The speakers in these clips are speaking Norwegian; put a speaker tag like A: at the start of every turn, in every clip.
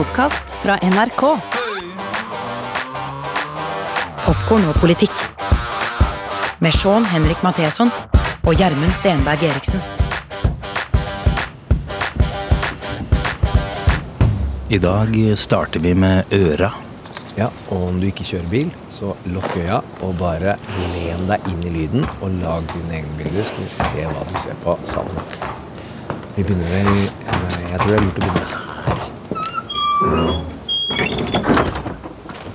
A: podkast fra NRK.
B: Popkorn og politikk. Med Sean Henrik Matheson og Gjermund Stenberg Eriksen.
C: I dag starter vi med øra.
D: Ja, og om du ikke kjører bil, så lukk øya og bare len deg inn i lyden og lag dine egne bilder, så vi se hva du ser på sammen. Vi begynner vel Jeg tror det er lurt å begynne her.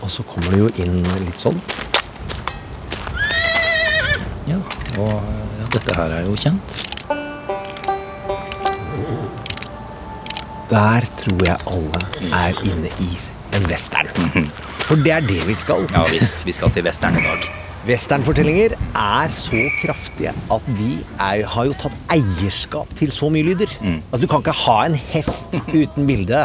D: Og så kommer det jo inn litt sånn.
C: Ja, og ja, dette her er jo kjent.
D: Der tror jeg alle er inne i en western. For det er det vi skal.
C: Ja visst, vi skal til Western i dag.
D: Westernfortellinger er så kraftige at de er, har jo tatt eierskap til så mye lyder. Altså Du kan ikke ha en hest uten bilde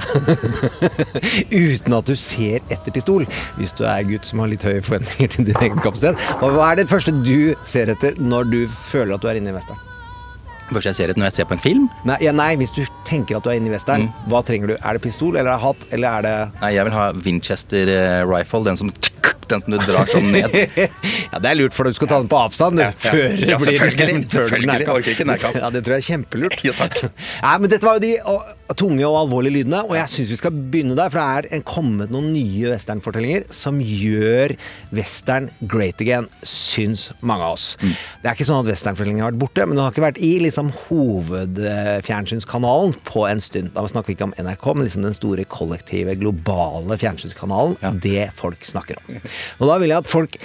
D: uten at du ser etter pistol. Hvis du er gutt som har litt høye forventninger til din egen kapasitet. Hva er det første du ser etter når du føler at du er inne i western?
C: Først jeg ser etter når jeg ser på en film.
D: Nei, ja, nei hvis du tenker at du er inne i western, hva trenger du? Er det pistol, eller er det hatt, eller er det
C: Nei, jeg vil ha Winchester eh, rifle, den som den som du drar sånn ned.
D: Ja, det er lurt, for du skal ta den på avstand du,
C: Ja, ja.
D: før det
C: Ja,
D: blir
C: selvfølgelig.
D: før
C: ikke nærkamp.
D: Ja, det tror jeg er kjempelurt.
C: Ja, takk.
D: Nei, men dette var jo de og, tunge og alvorlige lydene, og jeg syns vi skal begynne der, for det er en- kommet noen nye westernfortellinger som gjør western great again, syns mange av oss.
C: Mm.
D: Det er ikke sånn at westernfortellingen har vært borte, men den har ikke vært i liksom hovedfjernsynskanalen på en stund. Da snakker vi ikke om NRK, men liksom den store kollektive, globale fjernsynskanalen. Det folk snakker om. Og da vil jeg at folk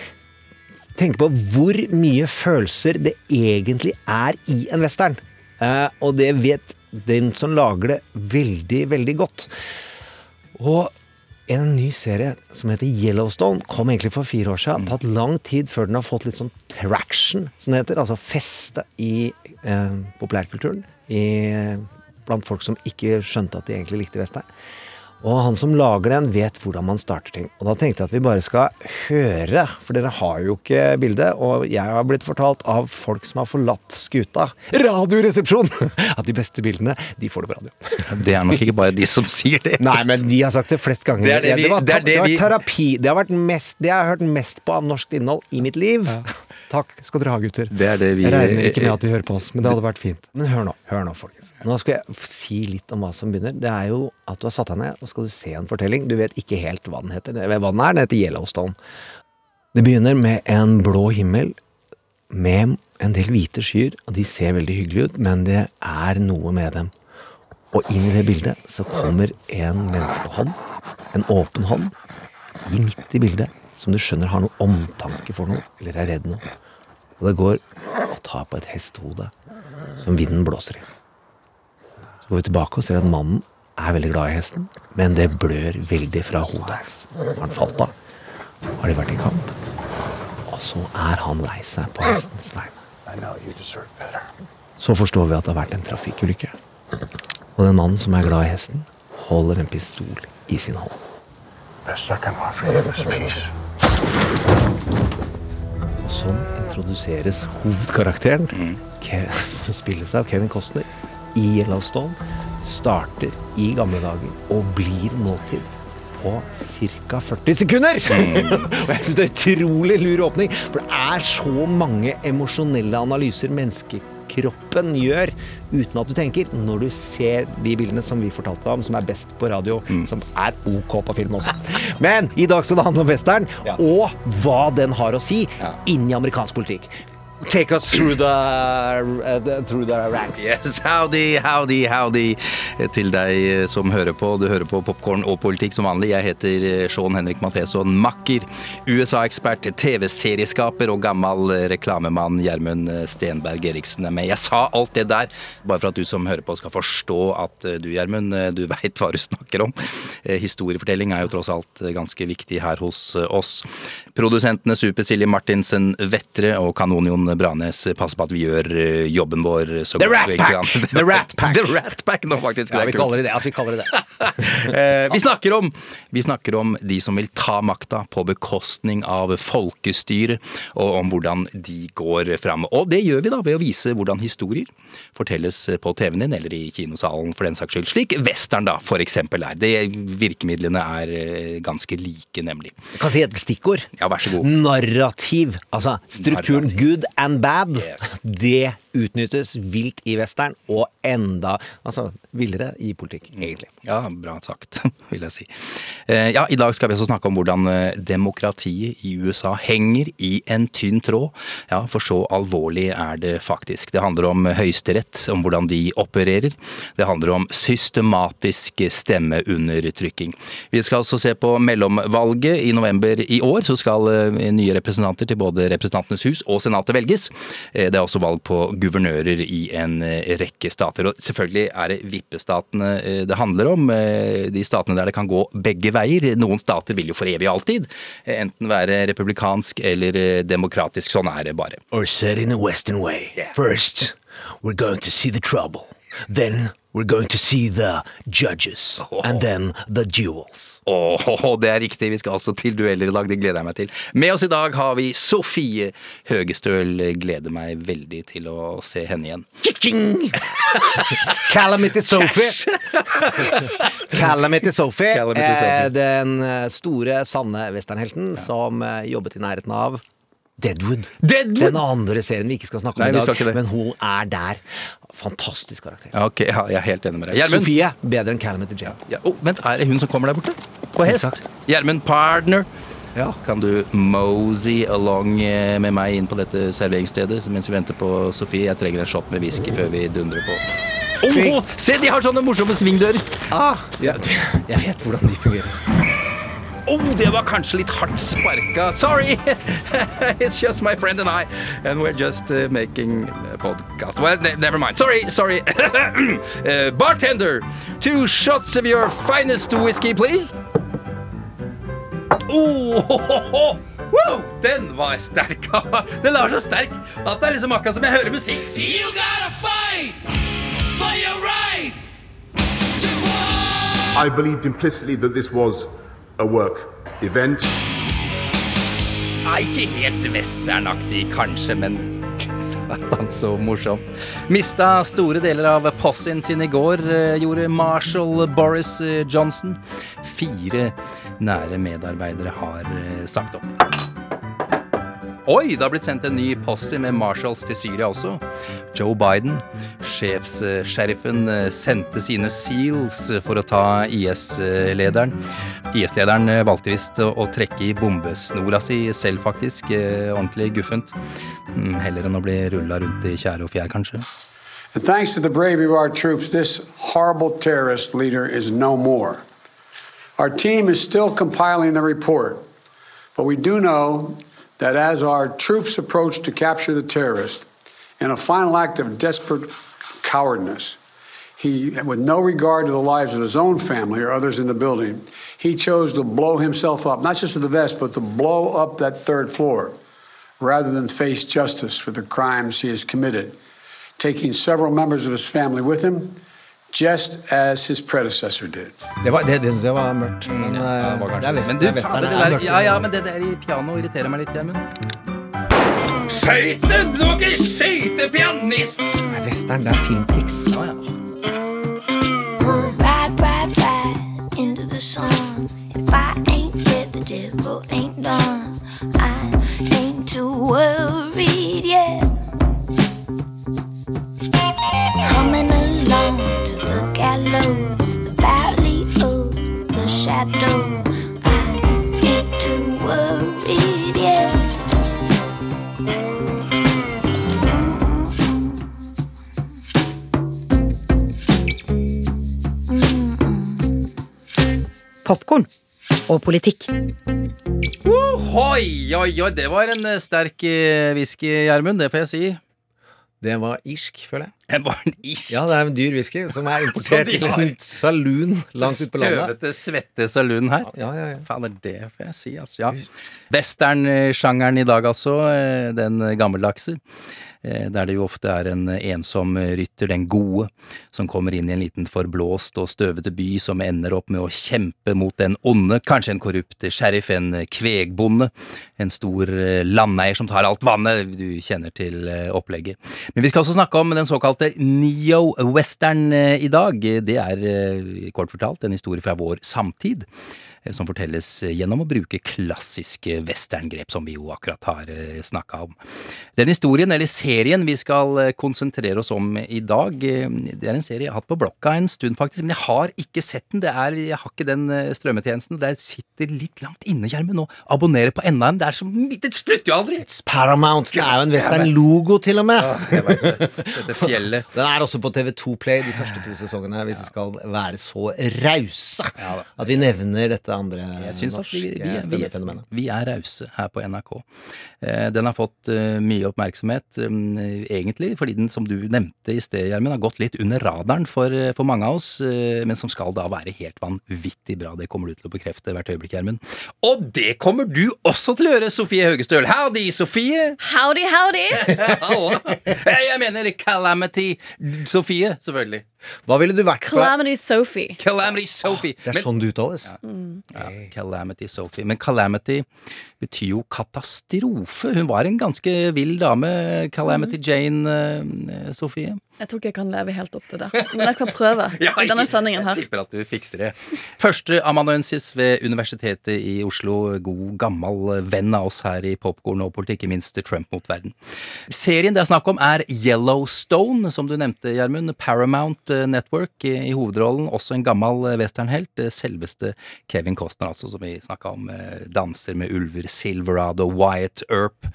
D: tenker på hvor mye følelser det egentlig er i en western. Eh, og det vet den som lager det, veldig, veldig godt. Og en ny serie som heter Yellowstone, kom egentlig for fire år siden. Tatt lang tid før den har fått litt sånn traction, som det heter. Altså feste i eh, populærkulturen. I, blant folk som ikke skjønte at de egentlig likte western. Og han som lager den, vet hvordan man starter ting. Og da tenkte jeg at vi bare skal høre, for dere har jo ikke bilde. Og jeg har blitt fortalt av folk som har forlatt skuta, Radioresepsjon, at de beste bildene, de får du på radio.
C: Det er nok ikke bare de som sier det.
D: Nei, men de har sagt det flest ganger.
C: Det det vi-
D: var,
C: det er det
D: det var terapi. Det har vært mest, det jeg har hørt mest på av norsk innhold i mitt liv. Takk skal dere ha, gutter.
C: Det det vi-
D: Jeg regner ikke med at de hører på oss, men det hadde vært fint. Men hør nå, hør nå, folkens. Nå skal jeg si litt om hva som begynner. Det er jo at du har satt deg ned, og skal du se en fortelling. Du vet ikke helt hva den heter. Hva den er, den heter Yellowstone. Det begynner med en blå himmel med en del hvite skyer, og de ser veldig hyggelige ut, men det er noe med dem. Og inn i det bildet så kommer en menneskehånd, en åpen hånd, i midt i bildet, som du skjønner har noe omtanke for noe, eller er redd noe. Og det går og tar på et hestehode som vinden blåser i. Så går vi tilbake og ser at mannen er veldig glad i hesten, men det blør veldig fra hodet hans. Har han falt av? Har de vært i kamp? Og så er han lei seg på hestens vegne. Så forstår vi at det har vært en trafikkulykke. Og den mannen som er glad i hesten, holder en pistol i sin hånd.
E: Can offer you is peace.
D: Sånn introduseres hovedkarakteren, som spilles av Kevin Costner, i Yellowstone. Starter i gamle dager og blir nåtid på ca. 40 sekunder! og jeg syns det er utrolig lur åpning, for det er så mange emosjonelle analyser menneskekroppen gjør uten at du tenker, når du ser de bildene som vi fortalte om, som er best på radio, som er ok på film også. Men i dag skal det handle om western,
C: Ja.
D: og hva den har å si
C: Ja.
D: inn i amerikansk politikk. Take us through the, uh, through the ranks.
C: Yes, howdy, howdy, howdy til deg som hører på. Du hører på Popkorn og politikk som vanlig. Jeg heter Sean Henrik Matheson, makker, USA-ekspert, TV-serieskaper og gammel reklamemann Gjermund Stenberg Eriksen er med. Jeg sa alt det der bare for at du som hører på skal forstå at du, Gjermund, du veit hva du snakker om. Eh, Historiefortelling er jo tross alt ganske viktig her hos oss. Produsentene Super Silje Martinsen Vettre og Kanonjon Trond Branes passe på at vi gjør eh, jobben vår så
D: The
C: godt vi kan.
D: The Rat Pack!
C: The Rat Pack nå, faktisk.
D: Ja, vi kaller det det. Altså, vi kaller det det.
C: Eh, vi, snakker om, vi snakker om de som vil ta makta på bekostning av folkestyret, og om hvordan de går fram. Og det gjør vi da ved å vise hvordan historier fortelles på TV-en din, eller i kinosalen for den saks skyld. Slik western da, for eksempel er. Det, virkemidlene er eh, ganske like, nemlig.
D: Jeg kan si et stikkord.
C: Ja, vær så god.
D: Narrativ. Altså strukturen
C: Narrativ.
D: good and bad.
C: Yes.
D: Det utnyttes vilt i western, og enda altså, villere i politikk, egentlig.
C: Ja, bra sagt, vil jeg si. Eh, Ja, I dag skal vi også snakke om hvordan eh, demokratiet i USA henger i en tynn tråd. Ja, For så alvorlig er det faktisk. Det handler om høyesterett, om hvordan de opererer. Det handler om systematisk stemmeundertrykking. Vi skal også se på mellomvalget. I november i år så skal eh, nye representanter til både Representantenes hus og Senatet velges. Det er også valg på guvernører i en eh, rekke stater. Og selvfølgelig er det vippestatene eh, det handler om. eh, De statene der det kan gå begge veier. Noen stater vil jo for evig og alltid enten være republikansk eller demokratisk. Sånn er det bare.
D: Or said in a western way. First, we're going to see the trouble. Then we're going to see the judges. And then the duels.
C: Åh, det er riktig. Vi skal altså til dueller i dag. Det gleder jeg meg til. Med oss i dag har vi Sofie Høgestøl. Gleder meg veldig til å se henne igjen.
D: Calamity Sophie. Calamity Sophie.
C: Calamity Sophie.
D: eh, Den eh, store, sanne westernhelten som eh, jobbet i nærheten av Deadwood.
C: Deadwood!
D: Den andre serien vi ikke skal snakke om
C: Nei,
D: i dag. Men hun er der. Fantastisk karakter.
C: Ja, ok, ja, jeg er helt enig med deg. Gjermund?
D: Sofie bedre enn Calamity Jane.
C: Ja, oh, vent, er det hun som kommer der borte? På hest? Gjermund Partner.
D: Ja.
C: Kan du mosey along eh, med meg inn på dette serveringsstedet mens vi venter på Sofie? Jeg trenger en shot med whisky før vi dundrer på. Oh, se, de har sånne morsomme svingdører!
D: Ah, ja, jeg vet hvordan de fungerer.
C: Oh, det var kanskje litt hardt sparka. Sorry! It's just my friend and I, and we're just uh, making podcast. Well, ne never mind. Sorry, sorry. uh, bartender, two shots of your finest whiskey, please. Oh, ho, ho, ho. Wow, den var sterk. den var så sterk at det er liksom akkurat som jeg hører musikk.
A: You gotta fight for your right to war.
F: I believed implicitly that this was a work event.
C: Nei, ikke helt westernaktig kanskje, men satan så morsom. Mista store deler av possien sin i går, eh, gjorde Marshall Boris eh, Johnson. Fire nære medarbeidere har eh, sagt opp. Oi, det har blitt sendt en ny posse med Marshalls til Syria også. Joe Biden, sjefsheriffen, eh, sendte sine seals for å ta IS-lederen. IS-lederen eh, valgte visst å trekke i bombesnora si selv, faktisk. Eh, Ordentlig guffent. Mm, Heller enn å bli rulla rundt i tjære og fjær, kanskje.
G: And thanks to the bravery of our troops, this horrible terrorist leader is no more. Our team is still compiling the report, but we do know that as our troops approach to capture the terrorist, in a final act of desperate cowardness, he, with no regard to the lives of his own family or others in the building, he chose to blow himself up, not just to the vest, but to blow up that third floor rather than face justice for the crimes he has committed, taking several members of his family with him, just as his predecessor did.
D: Det, var, det, det synes jeg var mørkt. Men,
C: Ja, det var
D: eh,
C: kanskje
D: det er
C: Men du,
D: det er
C: fader, det
D: er
C: der, ja, ja, men det der i piano irriterer meg litt, Gjermund. Skøyte! Du må ikke skøyte pianist!
D: Det er western, det er filmtriks.
H: The sun. If I ain't dead, the devil ain't done. I ain't too worried
B: Popkorn og politikk.
C: Oi, oi, oi, det var en eh, sterk eh, whisky, Gjermund. Det får jeg si.
D: Det var irsk, føler jeg.
C: Det var En barn-ish.
D: Ja, det er en dyr whisky som er importert til en saloon langt ute på landet.
C: Støvete, svette saloon her.
D: Ja, ja, ja.
C: Faen, det er det får jeg si, altså. Ja. Western-sjangeren i dag, altså. eh, Den gammeldagse. Eh, Der det jo ofte er en ensom rytter, den gode, som kommer inn i en liten forblåst og støvete by som ender opp med å kjempe mot den onde, kanskje en korrupt sheriff, en kvegbonde, en stor eh, landeier som tar alt vannet, du kjenner til eh, opplegget. Men vi skal også snakke om den såkalte neo-western i dag. Det er kort fortalt en historie fra vår samtid som fortelles eh, gjennom å bruke klassiske westerngrep, som vi jo akkurat har snakka om. Den historien, eller serien, vi skal eh, konsentrere oss om i dag, eh, det er en serie jeg har hatt på blokka en stund, faktisk, men jeg har ikke sett den. Det er, jeg har ikke den eh, strømmetjenesten. Det sitter litt langt inne, Gjermund, å abonnere på enda en. Det er så Det slutter jo aldri!
D: Paramount. Det er jo en western-logo, til og med.
C: Dette fjellet.
D: Den er også på TV2 Play de første to sesongene, hvis vi skal være så rause at vi nevner dette andre
C: Jeg synes at vi,
D: norske
C: vi, vi,
D: stemmefenomenet.
C: vi er rause her på NRK. Eh, Den har fått eh, mye oppmerksomhet, mm, egentlig fordi den, som du nevnte i sted, Gjermund, har gått litt under radaren for, eh, for mange av oss, eh, men som skal da være helt vanvittig bra. Det kommer du til å bekrefte hvert øyeblikk, Gjermund. Og det kommer du også til å gjøre, Sofie Haugestøl. Howdy, Sofie!
I: Howdy, howdy!
C: Jeg mener Calamity Sofie, selvfølgelig.
D: Hva ville du vært for?
I: Calamity Sophie.
C: Calamity Sophie.
D: Det er
C: Men-
D: sånn det uttales.
C: Ja, Calamity Sophie. Men Calamity betyr jo katastrofe. Hun var en ganske vill dame, Calamity Jane, Sophie Sofie.
I: Jeg tror ikke jeg kan leve helt opp til det, men jeg skal prøve i denne sendingen her.
C: Jeg tipper at du fikser det. Første amanuensis ved Universitetet i Oslo. God, gammel venn av oss her i Popkorn og politikk, ikke minst Trump mot verden. Serien det er snakk om, er Yellowstone, som du nevnte, Gjermund. Paramount Network i hovedrollen. Også en gammel westernhelt. Selveste Kevin Costner, altså, som vi snakka om. eh, Danser med ulver. Silverado, Wyatt Earp.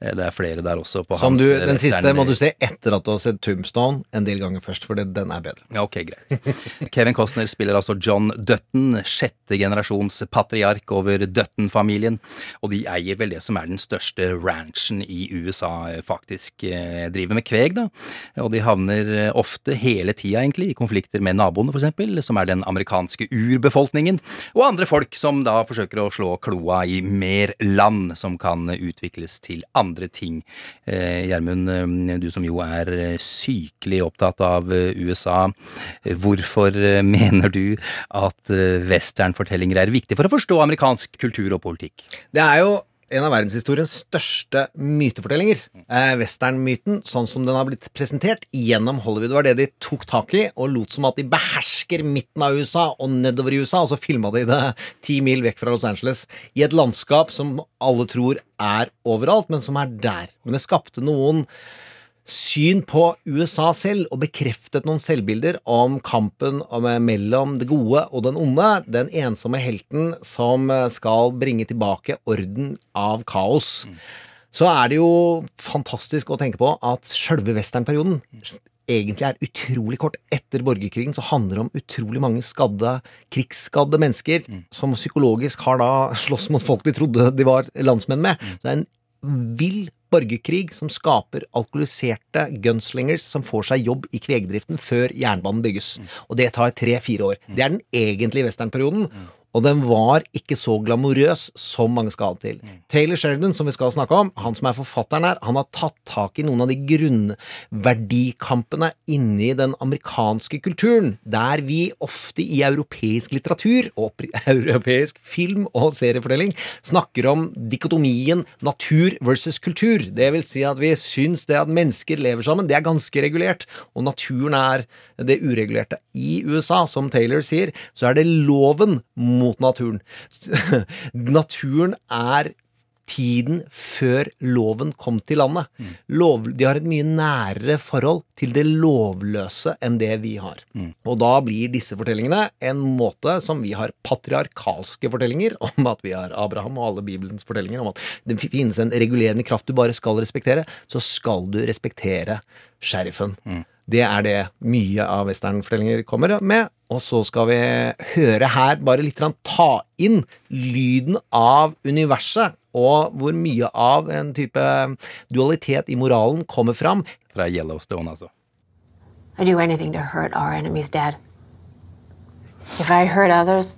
C: Eh, Det er flere der også på
D: Som
C: hans
D: du,
C: eh,
D: den siste må du se etter at du har sett Tombstone en del ganger først, for den er bedre.
C: Ja, ok, greit. Kevin Costner spiller altså John Dutton, sjette generasjons patriark over Dutton-familien. Og de eier vel det som er den største ranchen i USA, eh, faktisk. Eh, Driver med kveg, da. Og de havner eh, ofte, hele tida egentlig, i konflikter med naboene, eksempel, som er den amerikanske urbefolkningen. Og andre folk som da forsøker å slå kloa i mer land, som kan utvikles til andre ting. Gjermund, du som jo er eh, sykelig opptatt av eh, USA. Hvorfor eh, mener du at eh, westernfortellinger er viktig for å forstå amerikansk kultur og politikk?
D: Det er jo en av verdenshistoriens største mytefortellinger. Eh, Westernmyten, sånn som den har blitt presentert gjennom Hollywood, var det de tok tak i og lot som at de behersker midten av USA og nedover i USA, og så filma de det ti mil vekk fra Los Angeles i et landskap som alle tror er overalt, men som er der. Men det skapte noen syn på USA selv og bekreftet noen selvbilder om kampen mellom det gode og den onde. Den ensomme helten som eh, skal bringe tilbake orden av kaos. Så er det jo fantastisk å tenke på at sjølve westernperioden egentlig er utrolig kort. Etter borgerkrigen så handler det om utrolig mange skadde, krigsskadde mennesker som psykologisk har da slåss mot folk de trodde de var landsmenn med. Så det er en vill borgerkrig som skaper alkoholiserte gunslingers som får seg jobb i kvegdriften før jernbanen bygges. Og det tar tre-fire år. Det er den egentlige westernperioden. Og den var ikke så glamorøs som mange skal ha det til. Taylor Sheridan, som vi skal snakke om, han som er forfatteren her, han har tatt tak i noen av de grunnverdikampene inni den amerikanske kulturen, der vi ofte i europeisk litteratur og europeisk film og seriefortelling snakker om dikotomien natur versus kultur. Det vil si at vi syns det at mennesker lever sammen, det er ganske regulert, og naturen er det uregulerte. I USA, som Taylor sier, så er det loven mot naturen. naturen er tiden før loven kom til landet. Lov, de har et mye nærere forhold til det lovløse enn det vi har. Og da blir disse fortellingene en måte som vi har patriarkalske fortellinger om at vi har Abraham og alle Bibelens fortellinger om at det finnes en regulerende kraft du bare skal respektere, så skal du respektere sheriffen. Det er det mye av westernfortellinger kommer med. Og så skal vi høre her bare litt ta inn lyden av universet, og hvor mye av en type dualitet i moralen kommer fram.
C: Fra Yellowstone, altså.
J: I do anything to hurt our enemies, Dad. If I hurt others,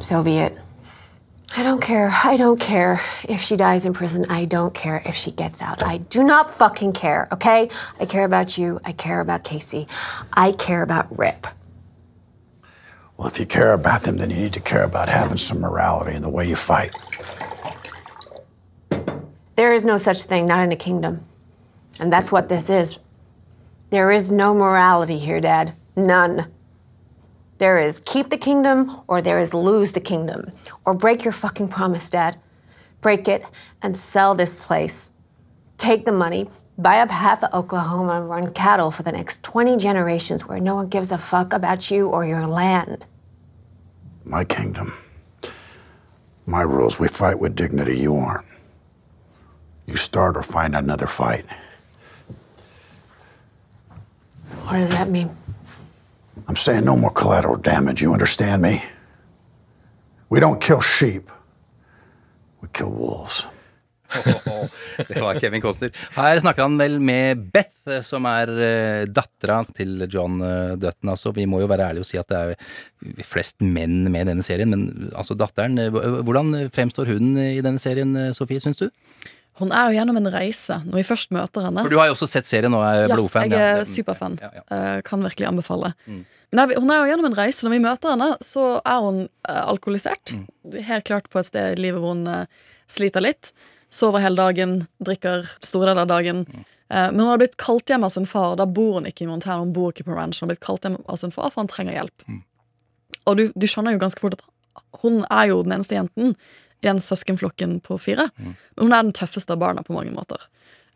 J: so be it. I don't care. I don't care if she dies in prison. I don't care if she gets out. I do not fucking care, okay? I care about you. I care about Casey. I care about Rip.
E: Well, if you care about them, then you need to care about having some morality in the way you fight.
J: There is no such thing, not in a kingdom. And that's what this is. There is no morality here, Dad. None. There is keep the kingdom or there is lose the kingdom. Or break your fucking promise, Dad. Break it and sell this place. Take the money, buy up half of Oklahoma and run cattle for the next 20 generations where no one gives a fuck about you or your land.
E: My kingdom. My rules. We fight with dignity. You aren't. You start or find another fight.
J: What does that mean?
E: I'm saying no more collateral damage. You understand me? We don't kill sheep. We kill wolves.
C: Det var Kevin Costner. Her snakker han vel med Beth, eh, som er uh, dattera til John uh, Dutton. Altså, vi må jo være ærlige og si at det er flest menn med i denne serien, men altså datteren eh, Hvordan fremstår hun i denne serien, Sofie, syns du?
I: Hun er jo gjennom en reise når vi først møter henne.
C: For du har jo også sett serien og er blodfan.
I: Ja, jeg er
C: ja.
I: superfan.
C: Ja, ja.
I: Eh, kan virkelig anbefale.
C: Mm.
I: Nei, hun er jo gjennom en reise. Når vi møter henne, så er hun eh, alkoholisert.
C: Mm.
I: Helt klart på et sted i livet hvor hun eh, sliter litt. Sover hele dagen, drikker store deler av dagen.
C: Mm.
I: Eh, men hun har blitt kalt hjem av sin far. Da bor hun ikke i Montana, hun bor ikke på ranch. Hun har blitt kalt hjem av sin far, for han trenger hjelp.
C: Mm.
I: Og du, du skjønner jo ganske fort at hun er jo den eneste jenten i den søskenflokken på fire.
C: Mm.
I: Hun er den tøffeste av barna på mange måter.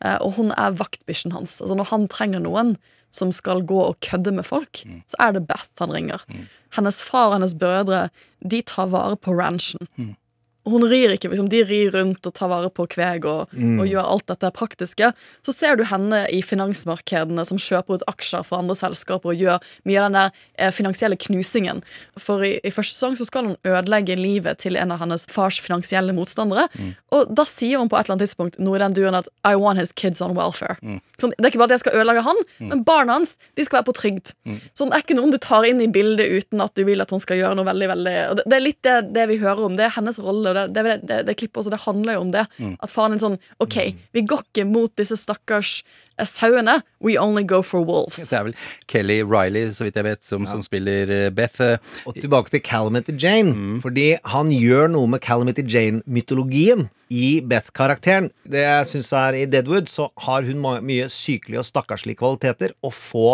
I: Eh, og hun er vaktbikkjen hans. Altså Når han trenger noen som skal gå og kødde med folk,
C: Mm.
I: så er det Beth han ringer. Hennes far og hennes brødre de tar vare på ranchen.
C: Mm.
I: Hun rir ikke, liksom, De rir rundt og tar vare på kveg og,
C: Mm.
I: og gjør alt dette praktiske. Så ser du henne i finansmarkedene som kjøper ut aksjer for andre selskaper og gjør mye av den der eh, finansielle knusingen. For i, i første sesong så skal hun ødelegge livet til en av hennes fars finansielle motstandere.
C: Mm.
I: Og da sier hun på et eller annet tidspunkt noe i den duen at I want his kids on welfare.
C: Mm.
I: Sånn, det er ikke bare at jeg skal ødelegge han, men barna hans de skal være på trygd.
C: Mm.
I: Sånn, det er ikke noen du tar inn i bildet uten at du vil at hun skal gjøre noe veldig veldig det, det er litt det, det vi hører om. Det er hennes rolle. Og Det, det, det, det klippet også, det handler jo om det.
C: Mm.
I: At faren er sånn OK, vi går ikke mot disse stakkars eh, sauene. We only go for wolves.
C: Det er vel Kelly Riley, så vidt jeg vet, som, som spiller eh, Beth. eh,
D: Og tilbake til Calamity Jane. Fordi han gjør noe med Calamity Jane-mytologien i Beth-karakteren. Det jeg synes er I Deadwood så har hun mye sykelige og stakkarslige kvaliteter, og få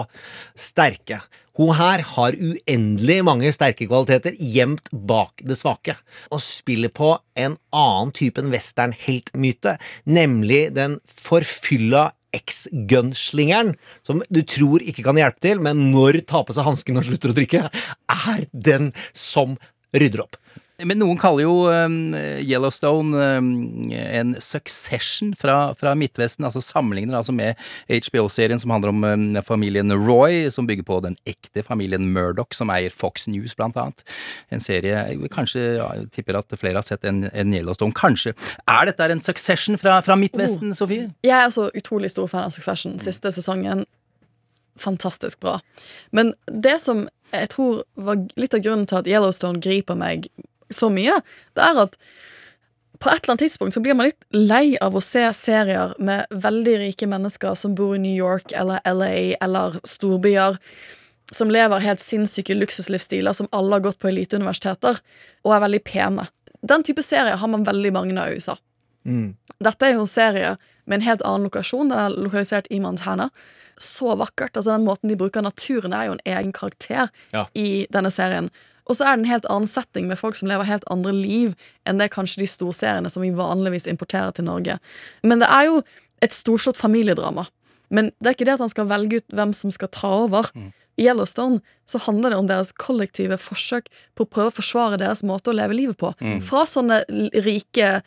D: sterke. Hun her har uendelig mange sterke kvaliteter gjemt bak det svake, og spiller på en annen type enn westernheltmyte, nemlig den forfylla eks-gunslingeren, som du tror ikke kan hjelpe til, men når tar på seg hansken og slutter å drikke, er den som rydder opp.
C: Men noen kaller jo um, Yellowstone um, en succession fra, fra Midtvesten, altså sammenligner altså med HBO-serien som handler om um, familien Roy, som bygger på den ekte familien Murdoch, som eier Fox News, blant annet. En serie jeg kanskje ja, jeg tipper at flere har sett enn en Yellowstone. Kanskje. Er dette en succession fra, fra Midtvesten, Sofie?
I: Jeg er altså utrolig stor fan av Succession. Siste sesongen fantastisk bra. Men det som jeg tror var litt av grunnen til at Yellowstone griper meg så mye, det er at på et eller annet tidspunkt så blir man litt lei av å se serier med veldig rike mennesker som bor i New York eller LA eller storbyer, som lever helt sinnssyke luksuslivsstiler, som alle har gått på eliteuniversiteter, og er veldig pene. Den type serier har man veldig mange av i USA. Dette er jo en serie med en helt annen lokasjon. Den er lokalisert i Montana. Så vakkert. altså Den måten de bruker naturen er jo en egen karakter
D: Ja.
I: i denne serien. Og så er det en helt annen setting med folk som lever helt andre liv enn det kanskje de storseriene som vi vanligvis importerer til Norge. Men det er jo et storslått familiedrama. Men det er ikke det at han skal velge ut hvem som skal ta over. I Yellowstone så handler det om deres kollektive forsøk på å prøve å forsvare deres måte å leve livet på. Fra sånne rike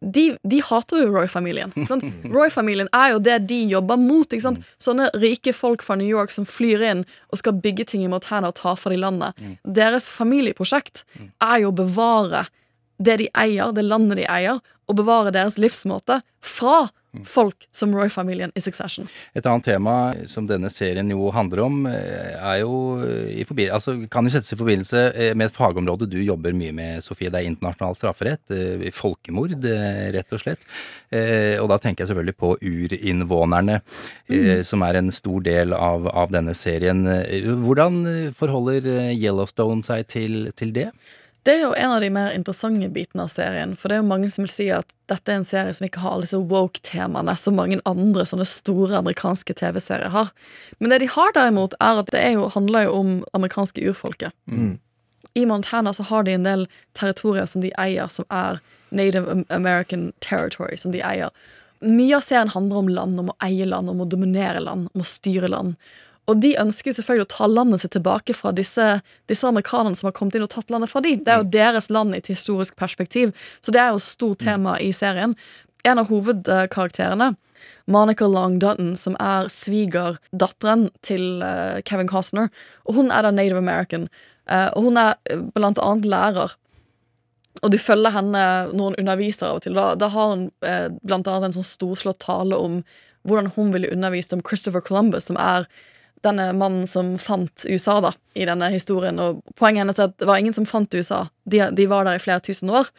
I: de, de hater jo Roy-familien. Roy-familien er jo det de jobber mot. sant? Sånne rike folk fra New York som flyr inn og skal bygge ting i Montana og ta for de landet. Deres familieprosjekt er jo å bevare det de eier, det landet de eier, og bevare deres livsmåte fra folk som Roy-familien i Succession.
C: Et annet tema som denne serien jo handler om, eh, er jo i forbi- altså, kan jo settes i forbindelse eh, med et fagområde du jobber mye med, Sofie. Det er internasjonal strafferett. eh, Folkemord, eh, rett og slett. Eh, Og da tenker jeg selvfølgelig på urinnvånerne, mm. som er en stor del av, av denne serien. Eh, Hvordan forholder eh, Yellowstone seg til, til det?
I: Det er jo en av de mer interessante bitene av serien. For det er jo mange som vil si at dette er en serie som ikke har alle disse woke-temaene som mange andre sånne store amerikanske TV-serier har. Men det de har derimot, er at det er jo, handler jo om amerikanske urfolket. I Montana så har de en del territorier som de eier, som er Native American Territory, som de eier. Mye av serien handler om land, om å eie land, om å dominere land, om å styre land. Og de ønsker jo selvfølgelig å ta landet sitt tilbake fra disse, disse amerikanerne som har kommet inn og tatt landet fra dem. Det er jo deres land i et historisk perspektiv, så det er jo et stort tema i serien. En av hovedkarakterene, Monica Long Dutton, som er svigerdatteren til eh, Kevin Costner, og hun er da native american, eh, og hun er eh, blant annet lærer. Og du følger henne når hun underviser av og til. Da, da har hun blant annet en sånn storslått tale om hvordan hun ville undervist om Christopher Columbus, som er denne mannen som fant USA da, i denne historien. Og poenget hennes er at det var ingen som fant USA. De, de var der i flere tusen år.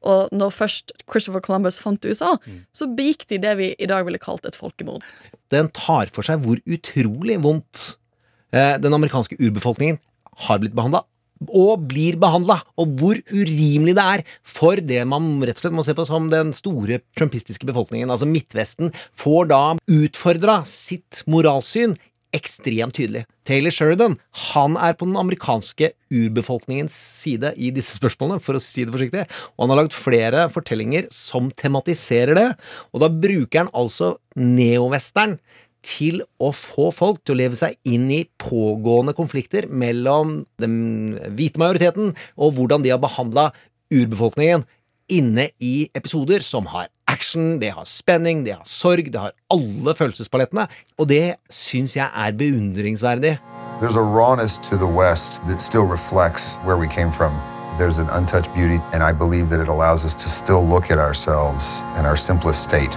I: Og når først Christopher Columbus fant USA, så begikk de det vi i dag ville kalt et folkemord.
D: Den tar for seg hvor utrolig vondt eh, den amerikanske urbefolkningen har blitt behandla. Og blir behandla, og hvor urimelig det er for det man rett og slett må se på som den store trumpistiske befolkningen. Altså Midtvesten får da utfordra sitt moralsyn ekstremt tydelig. Taylor Sheridan han er på den amerikanske urbefolkningens side i disse spørsmålene, for å si det forsiktig. Og han har lagd flere fortellinger som tematiserer det. Og da bruker han altså neovestern til å få folk til å leve seg inn i pågående konflikter mellom den hvite majoriteten og hvordan de har behandla urbefolkningen inne i episoder som har action, det har spenning, det har sorg, det har alle følelsespalettene. Og det syns jeg er beundringsverdig.
K: There's a rawness to the West that still reflects where we came from. There's an untouched beauty, and I believe that it allows us to still look at ourselves in our simplest state.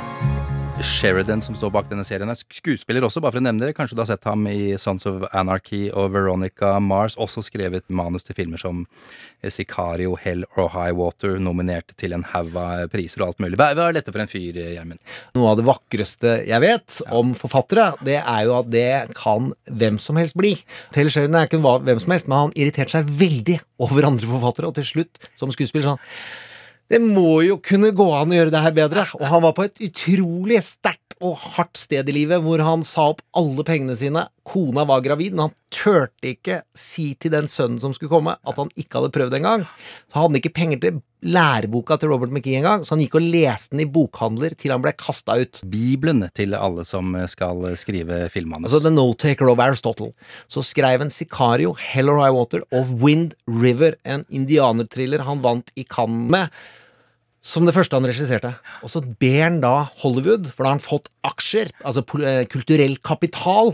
C: Sheridan som står bak denne serien, er skuespiller også, bare for å nevne det. Kanskje du har sett ham i Sons of Anarchy og Veronica Mars. Også skrevet manus til filmer som Sicario, Hell or High Water, nominert til en haug av priser og alt mulig. Hva, er dette for en fyr, Gjermund?
D: Noe av det vakreste jeg vet om forfattere, det er jo at det kan hvem som helst bli. Taylor Sheridan er ikke hvem som helst, men han irriterte seg veldig over andre forfattere, og til slutt, som skuespiller, sånn det må jo kunne gå an å gjøre det her bedre. Og han var på et utrolig sterkt og hardt sted i livet hvor han sa opp alle pengene sine. Kona var gravid, men han turte ikke si til den sønnen som skulle komme, at han ikke hadde prøvd engang. Så hadde han ikke penger til læreboka til Robert McKee engang, så han gikk og leste den i bokhandler til han ble kasta ut.
C: Bibelen til alle som skal skrive filmmanus.
D: Altså The Notaker of Aristotle. Så skrev en Sicario, Hell or High Water og Wind River, en indianerthriller han vant i Cannes med. Som det første han regisserte. Og så ber han da Hollywood, for da har han fått aksjer, altså eh, kulturell kapital,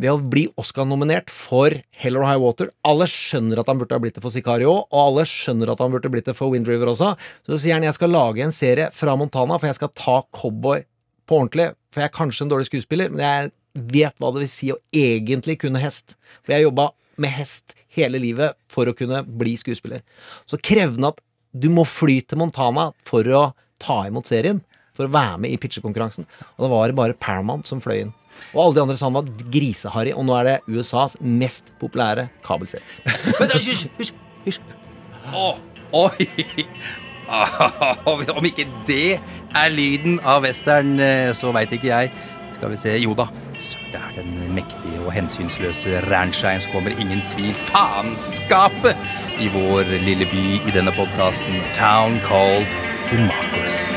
D: ved å bli Oscar-nominert for Hell or High Water. Alle skjønner at han burde ha blitt det for Sicario, og alle skjønner at han burde blitt det for Wind River også. Så sier han jeg skal lage en serie fra Montana, for jeg skal ta cowboy på ordentlig. For jeg er kanskje en dårlig skuespiller, men jeg vet hva det vil si å egentlig kunne hest. For jeg jobba med hest hele livet for å kunne bli skuespiller. Så krevde han at du må fly til Montana for å ta imot serien. For å være med i pitchekonkurransen. Og da var det bare Paramount som fløy inn. Og alle de andre sa han var griseharry, og nå er det USAs mest populære kabelserie.
C: Men, hysj, hysj, hysj. Oi! Om ikke det er lyden av western, eh, så veit ikke jeg. Skal vi se Jo da, det er den mektige og hensynsløse Ranshine som kommer ingen tvil. Faenskapet i vår lille by i denne podkasten. Town called Democracy.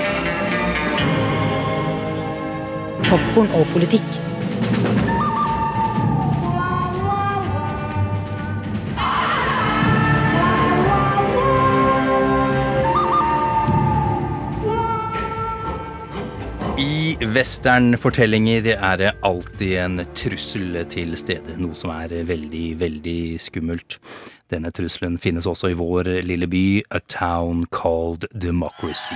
B: Popkorn og politikk.
C: Westernfortellinger er det alltid en trussel til stede, noe som er veldig, veldig skummelt. Denne trusselen finnes også i vår lille by, A Town Called Democracy.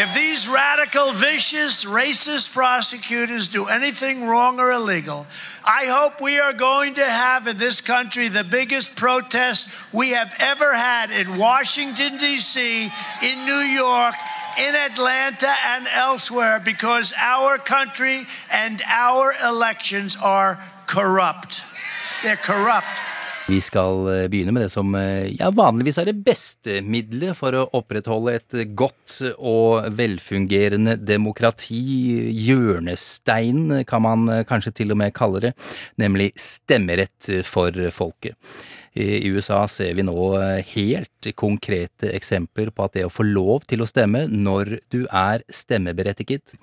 L: If these radical, vicious, racist prosecutors do anything wrong or illegal, I hope we are going to have in this country the biggest protest we have ever had in Washington, D.C., in New York, in Atlanta, and elsewhere because our country and our elections are corrupt. They're corrupt.
C: Vi skal eh, begynne med det som eh, ja, vanligvis er det beste middelet for å opprettholde et godt og velfungerende demokrati. Hjørnestein kan man eh, kanskje til og med kalle det, nemlig stemmerett for folket. I USA ser vi nå helt konkrete eksempler på at det å få lov til å stemme når du er stemmeberettiget,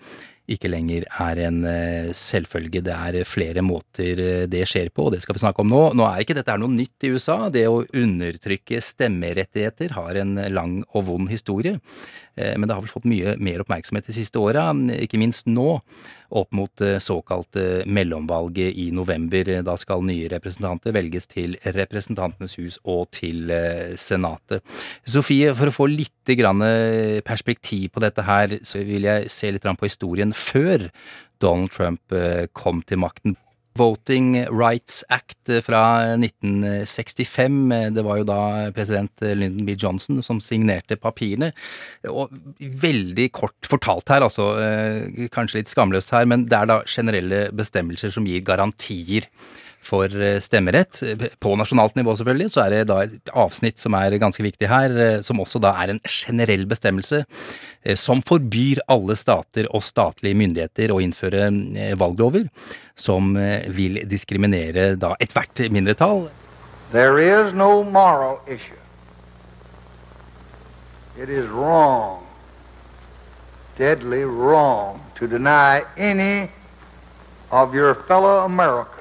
C: ikke lenger er en eh, selvfølge. Det er flere måter eh, det skjer på, og det skal vi snakke om nå. Nå er ikke dette noe nytt i USA. Det å undertrykke stemmerettigheter har en lang og vond historie. Eh, men det har vel fått mye mer oppmerksomhet de siste åra, ikke minst nå, opp mot såkalte mellomvalget i november. Da skal nye representanter velges til Representantenes hus og til Senatet. Sofie, for å få litt perspektiv på dette her, så vil jeg se litt på historien før Donald Trump kom til makten. Voting Rights Act fra 1965. Det var jo da president Lyndon B. Johnson som signerte papirene. Og veldig kort fortalt her, altså, kanskje litt skamløst her, men det er da generelle bestemmelser som gir garantier for stemmerett. På nasjonalt nivå, selvfølgelig, så er det da et avsnitt som er ganske viktig her, som også da er en generell bestemmelse som forbyr alle stater og statlige myndigheter å innføre valglover som vil diskriminere da ethvert mindretall.
M: There is no moral issue. It is wrong, deadly wrong, to deny any of your fellow Americans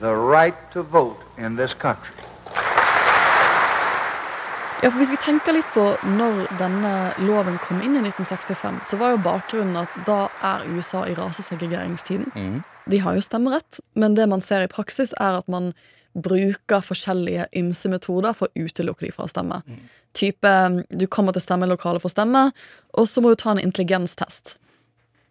M: the right to vote in this country.
I: Ja, for Hvis vi tenker litt på når denne loven kom inn i 1965, så var jo bakgrunnen at da er USA i rasesegregeringstiden.
C: Mm.
I: De har jo stemmerett, men det man ser i praksis, er at man bruker forskjellige ymse metoder for å utelukke de fra å stemme. Type du kommer til stemmelokalet for å stemme, og så må du ta en intelligenstest.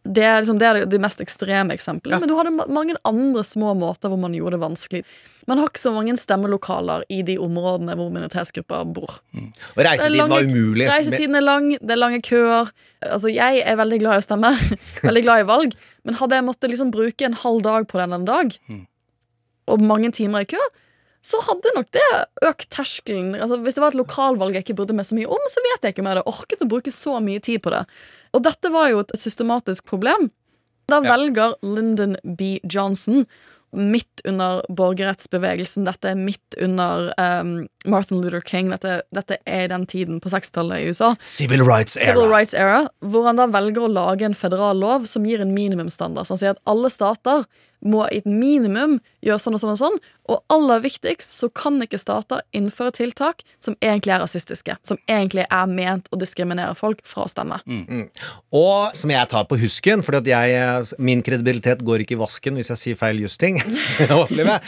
I: Det er, liksom, det er de mest ekstreme eksemplene. Men du hadde mange andre små måter hvor man gjorde det vanskelig. Man har ikke så mange stemmelokaler i de områdene hvor minoritetsgrupper bor.
D: Og reisetiden var umulig.
I: Reisetiden er lang, det er lange køer. Altså, jeg er veldig glad i å stemme, veldig glad i valg, men hadde jeg måttet liksom bruke en halv dag på den en dag, og mange timer i kø, så hadde nok det økt terskelen. Altså, hvis det var et lokalvalg jeg ikke brydde meg så mye om, så vet jeg ikke om jeg hadde orket å bruke så mye tid på det. Og dette var jo et, systematisk problem. Da velger Lyndon B. Johnson midt under borgerrettsbevegelsen. Dette er midt under um, Martin Luther King. Dette, dette er den tiden på 60-tallet i USA.
D: Civil rights era.
I: Civil rights era, hvor han da velger å lage en federal lov som gir en minimumsstandard. Så han sier at alle stater må i et minimum gjøre sånn og sånn og sånn. Og aller viktigst så kan ikke stater innføre tiltak som egentlig er rasistiske. Som egentlig er ment å diskriminere folk fra å stemme.
D: Mm. Og som jeg tar på husken, for min kredibilitet går ikke i vasken hvis jeg sier feil justing. opplever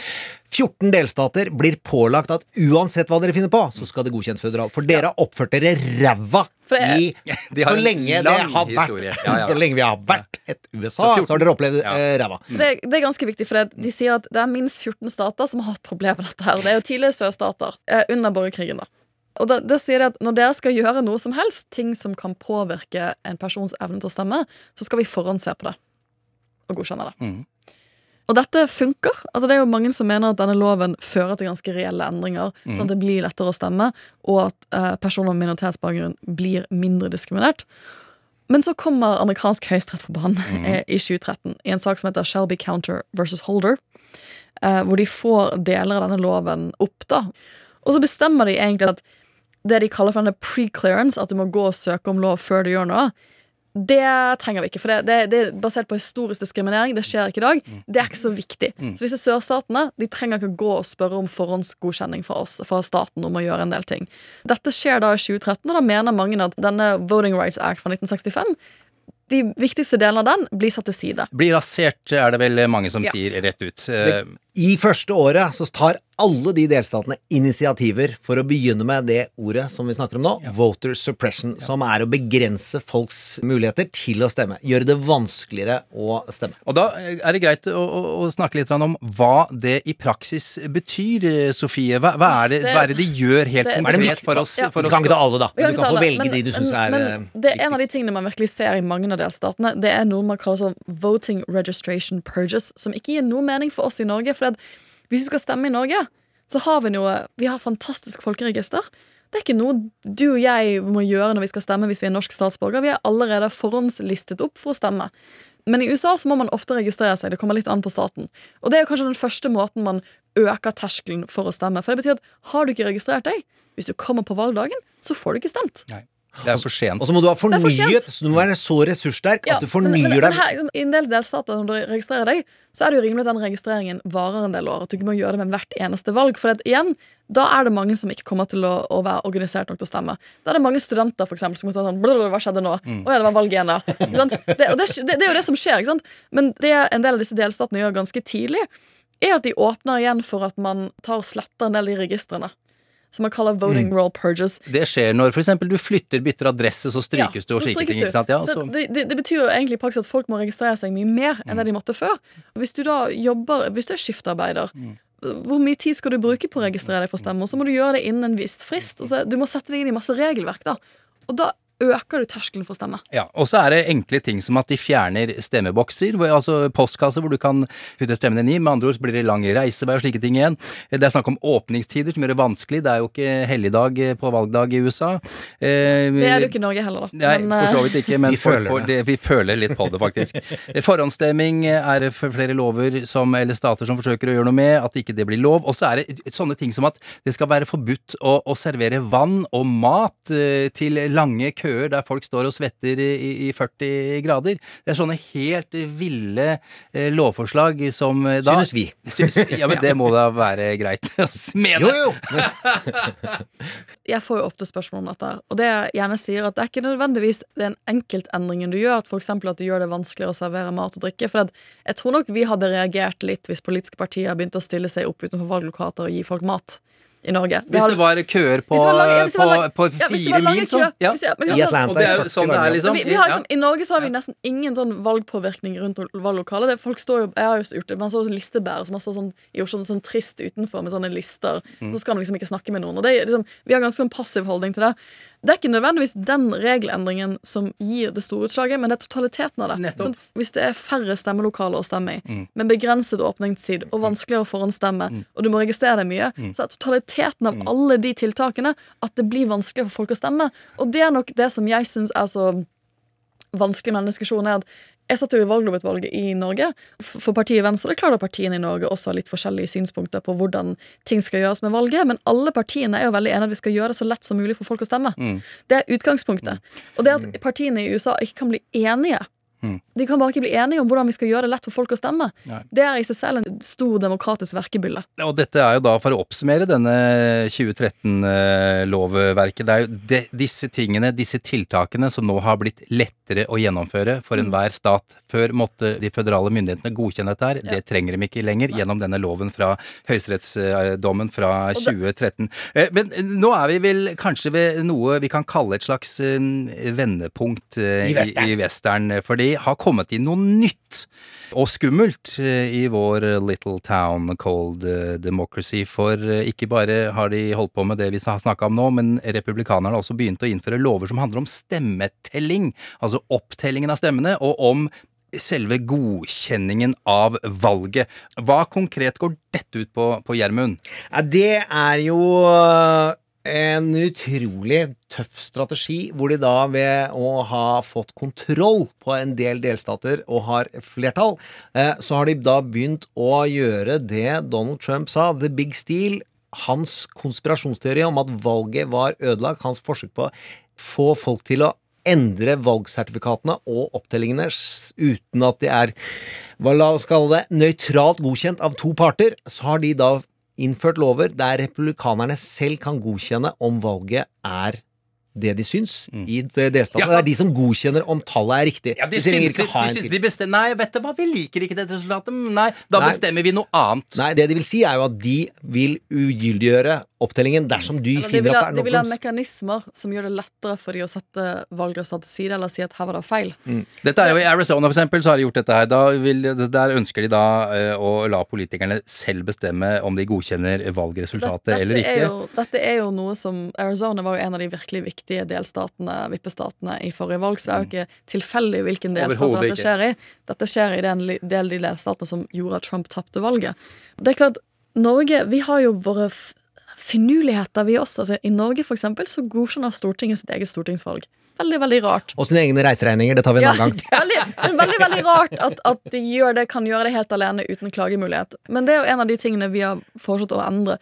D: 14 delstater blir pålagt at uansett hva dere finner på, så skal det godkjent føderalt. For dere har oppført dere ræva i
C: De
D: Så lenge det har vært.
C: Ja, ja.
D: Så lenge vi har vært et USA,
C: Så
D: så har dere opplevd ja. ræva.
I: For det, det er ganske viktig, for det, de sier at det er minst 14 stater som har hatt problemer med dette. her Det er jo tidligere sørstater eh, under borgerkrigen. da Og da, da sier de at Når dere skal gjøre noe som helst, ting som kan påvirke en persons evne til å stemme, så skal vi forhåndsse på det og godkjenne det.
C: Mm.
I: Og dette funker. Altså Det er jo mange som mener at denne loven fører til ganske reelle endringer,
C: Mm.
I: sånn at det blir lettere å stemme, og at eh, personer med minoritetsbakgrunn blir mindre diskriminert. Men så kommer amerikansk høyesterett for banen
C: Mm.
I: eh, i 2013 i en sak som heter Shelby Counter versus Holder, eh, hvor de får deler av denne loven opp. da Og så bestemmer de egentlig at det de kaller for denne pre-clearance, at du må gå og søke om lov før du gjør noe, det trenger vi ikke. For det, det, det er basert på historisk diskriminering. Det skjer ikke i dag. Det er ikke så viktig.
C: Mm.
I: Så disse sørstatene de trenger ikke gå og spørre om forhåndsgodkjenning fra oss Fra staten om å gjøre en del ting. Dette skjer da i 2013, og da mener mange at denne Voting Rights Act fra 1965 de viktigste delene av den blir satt til side.
C: Blir rasert, er det vel mange som
I: Ja.
C: sier rett ut.
D: Det, I første året så tar alle de delstatene initiativer for å begynne med det ordet som vi snakker om nå, voter suppression, som er å begrense folks muligheter til å stemme. Gjøre det vanskeligere å stemme.
C: Og da er det greit å, å, å snakke litt om hva det i praksis betyr, Sofie. Hva, hva, er, det,
I: Det-
C: hva er det de gjør helt
I: det-
C: konkret for oss?
I: Ja.
C: For
D: Du kan ikke ta alle, da. Men du kan få velge
I: men-
D: de du syns er
I: men
D: eh,
I: Det er en av de tingene man virkelig ser i mange av delstatene. Det er noe man kaller sånn voting registration purges, som ikke gir noe mening for oss i Norge. For at hvis du skal stemme i Norge, så har vi noe Vi har fantastisk folkeregister. Det er ikke noe du og jeg må gjøre når vi skal stemme hvis vi er norsk statsborger. Vi er allerede forhåndslistet opp for å stemme. Men i USA så må man ofte registrere seg. Det kommer litt an på staten. Og det er kanskje den første måten man øker terskelen for å stemme. For det betyr at har du ikke registrert deg, hvis du kommer på valgdagen, så får du ikke stemt.
C: Det er for sent.
D: Og så må du ha fornyet,
I: for
D: så du må være så ressurssterk
I: Ja,
D: at du fornyer
I: men, men
D: deg.
I: her, I en del delstater når du registrerer deg, så er det jo rimelig at den registreringen varer en del år. At du ikke må gjøre det med hvert eneste valg. For at, igjen, da er det mange som ikke kommer til å, å være organisert nok til å stemme. Da er det mange studenter for eksempel, som må ta sånn «Blablabla, Hva skjedde nå? Å
C: Mm.
I: ja, det var valg igjen, det, det, det er jo det som skjer. Ikke sant? Men det en del av disse delstatene gjør ganske tidlig, er at de åpner igjen for at man tar og sletter en del av de registrene. Som man kaller voting
C: Mm.
I: roll purges.
C: Det skjer når f.eks. du flytter, bytter adresse, så strykes du og slike ting. ikke sant? Ja,
I: så
C: så,
I: det, det, det betyr jo egentlig i praksis at folk må registrere seg mye mer enn det de måtte før. Hvis du da jobber, hvis du er skiftarbeider, hvor mye tid skal du bruke på å registrere deg for stemme? Og så må du gjøre det innen en viss frist. Du må sette deg inn i masse regelverk, da. Og da øker du terskelen for å stemme.
C: ja. Og så er det enkle ting som at de fjerner stemmebokser, hvor, altså postkasser hvor du kan putte stemmen din i. Med andre ord så blir det lang reisevei og slike ting igjen. Det er snakk om åpningstider som gjør det vanskelig. Det er jo ikke helligdag på valgdag i USA. Eh,
I: Det er det jo ikke i Norge heller, da.
C: Nei,
I: Men,
C: for så
I: eh,
C: vidt ikke, men
D: Vi føler
C: for det, vi føler litt på det, faktisk. Forhåndsstemming er det for flere lover som, eller stater som forsøker å gjøre noe med, at ikke det blir lov. Og så er det sånne ting som at det skal være forbudt å, å servere vann og mat eh, til lange køer der folk står og svetter i, i 40 grader. Det er sånne helt ville eh, lovforslag som eh, da
D: Synes vi.
C: Synes, ja, men det må da være greit å mene.
D: Jo, jo!
I: jeg får jo ofte spørsmål om dette, og det jeg gjerne sier at det er ikke nødvendigvis den enkeltendringen du gjør, at f.eks. at du gjør det vanskeligere å servere mat og drikke. For at jeg tror nok vi hadde reagert litt hvis politiske partier begynte å stille seg opp utenfor valglokater og gi folk mat i Norge.
C: Hvis det var køer på, fire mil, sånn. Ja.
D: I
I: sånn-
D: Atlanta
C: det er
D: i 40
C: sånn det er, liksom.
I: vi, vi har liksom, I Norge så har vi nesten ingen sånn valgpåvirkning rundt valglokalet. Det, folk står jo, jeg har jo gjort det, Man så listebærer som har stått sånn, i Oslo sånn trist utenfor med sånne lister.
C: Mm.
I: Så skal man liksom ikke snakke med noen. Og det, er liksom, Vi har ganske sånn passiv holdning til det. Det er ikke nødvendigvis den regelendringen som gir det store utslaget, men det er totaliteten av det. Sånn, hvis det er færre stemmelokaler å stemme i,
C: Mm.
I: med begrenset åpningstid og vanskeligere å forhåndsstemme, og du må registrere deg mye,
C: Mm.
I: så er totaliteten av alle de tiltakene at det blir vanskelig for folk å stemme. Og det er nok det som jeg syns er så vanskelig med denne diskusjonen, er at jeg satt jo i valglovutvalget i Norge for partiet Venstre. Er at partiene i Norge også har litt forskjellige synspunkter på hvordan ting skal gjøres med valget, men alle partiene er jo veldig enige at vi skal gjøre det så lett som mulig for folk å stemme.
C: Mm.
I: Det er utgangspunktet. Og det at partiene i USA ikke kan bli enige
C: Mm.
I: De kan bare ikke bli enige om hvordan vi skal gjøre det lett for folk å stemme.
C: Nei.
I: Det er i seg selv en stor demokratisk verkebylle.
C: Og dette er jo da, for å oppsummere denne 2013-lovverket, det er jo de, disse tingene, disse tiltakene, som nå har blitt lettere å gjennomføre for
I: Mm.
C: enhver stat. Før måtte de føderale myndighetene godkjenne dette her. Det trenger de ikke lenger gjennom denne loven fra høyesterettsdommen fra 2013. Eh, Men nå er vi vel kanskje ved noe vi kan kalle et slags eh, vendepunkt eh,
D: I western.
C: i, i western, for det har kommet inn noe nytt og skummelt eh, i vår little town called eh, democracy. For eh, ikke bare har de holdt på med det vi har snakka om nå, men republikanerne har også begynt å innføre lover som handler om stemmetelling. Altså opptellingen av stemmene, og om selve godkjenningen av valget. Hva konkret går dette ut på, på Gjermund?
D: Ja, det er jo en utrolig tøff strategi, hvor de da ved å ha fått kontroll på en del delstater og har flertall, eh, så har de da begynt å gjøre det Donald Trump sa, the big steal. Hans konspirasjonsteori om at valget var ødelagt, hans forsøk på å få folk til å endre valgsertifikatene og opptellingene uten at de er hva la oss kalle det, nøytralt godkjent av to parter, så har de da innført lover der republikanerne selv kan godkjenne om valget er det de syns i delstatene. Det er de som godkjenner om tallet er riktig.
C: Ja, de
D: de,
C: syns,
D: ikke
C: de de bestemmer Nei, vet du hva, vi liker ikke dette resultatet. men Nei, da
D: Nei.
C: bestemmer vi noe annet.
D: Nei, det de vil si, er jo at de vil ugyldiggjøre opptellingen dersom du
I: Eller de
D: finner
I: vil, ha,
D: at det
I: de
D: er
I: vil ha mekanismer som gjør det lettere for de å sette valgresultatet til side, eller si at her var det feil.
C: Dette er jo I Arizona for eksempel, så har de gjort dette her. Da vil, der ønsker de da eh, å la politikerne selv bestemme om de godkjenner valgresultatet
I: Dette
C: eller
I: er
C: ikke.
I: jo, dette er jo noe som Arizona var jo en av de virkelig viktige delstatene, vippestatene, i forrige valg, så det er jo ikke tilfeldig hvilken delstat dette skjer i. Dette skjer i den del av de delstatene som gjorde at Trump tapte valget. Det er klart, Norge, vi har jo våre finurligheter, vi også. Altså, I Norge, for eksempel, så godkjenner Stortinget sitt eget stortingsvalg. Veldig, veldig rart.
D: Og sine egne reiseregninger. Det tar vi en
I: Ja,
D: annen gang.
I: veldig, men veldig, veldig rart at, at de gjør det, kan gjøre det helt alene uten klagemulighet. Men det er jo en av de tingene vi har foreslått å endre.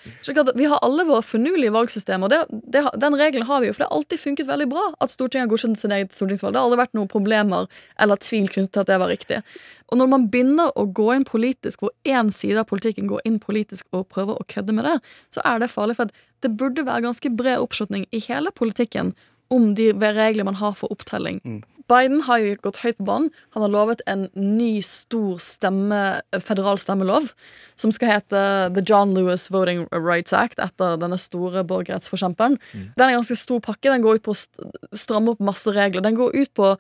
I: Vi har alle våre finurlige valgsystemer, det, det, den regelen har vi jo. For det har alltid funket veldig bra at Stortinget har godkjent sin eget stortingsvalg. Det har aldri vært noen problemer eller tvil knyttet til at det var riktig. Og når man begynner å gå inn politisk, hvor én side av politikken går inn politisk og prøver å kødde med det, så er det farlig. For det burde være ganske bred oppslutning i hele politikken om de regler man har for opptelling. Biden har jo gått høyt på banen. Han har lovet en ny, stor stemme, federal stemmelov, som skal hete The John Lewis Voting Rights Act, etter denne store borgerrettsforkjemperen. Den er en ganske stor pakke. Den går ut på å stramme opp masse regler. Den går ut på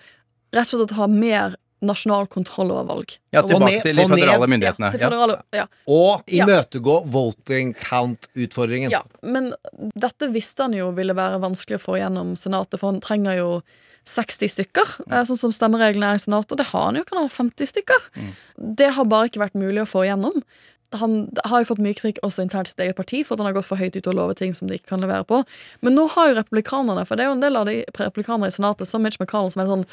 I: rett og slett å ha mer nasjonal kontroll over valg.
C: Ja, tilbake
D: ned-
C: til de føderale myndighetene.
I: Ja, til federale, ja.
D: Og
I: Ja.
D: voting count-utfordringen.
I: Ja, men dette visste han jo ville være vanskelig å få gjennom Senatet, for han trenger jo 60 stykker, eh, sånn som stemmereglene er i Senatet. Det har han jo, kan ha 50 stykker. Det har bare ikke vært mulig å få gjennom. Han har jo fått mye kritikk også internt sitt eget parti for at han har gått for høyt ut og lovet ting som de ikke kan levere på. Men nå har jo republikanerne, for det er jo en del av de republikanerne i Senatet, som Mitch McConnell, som er sånn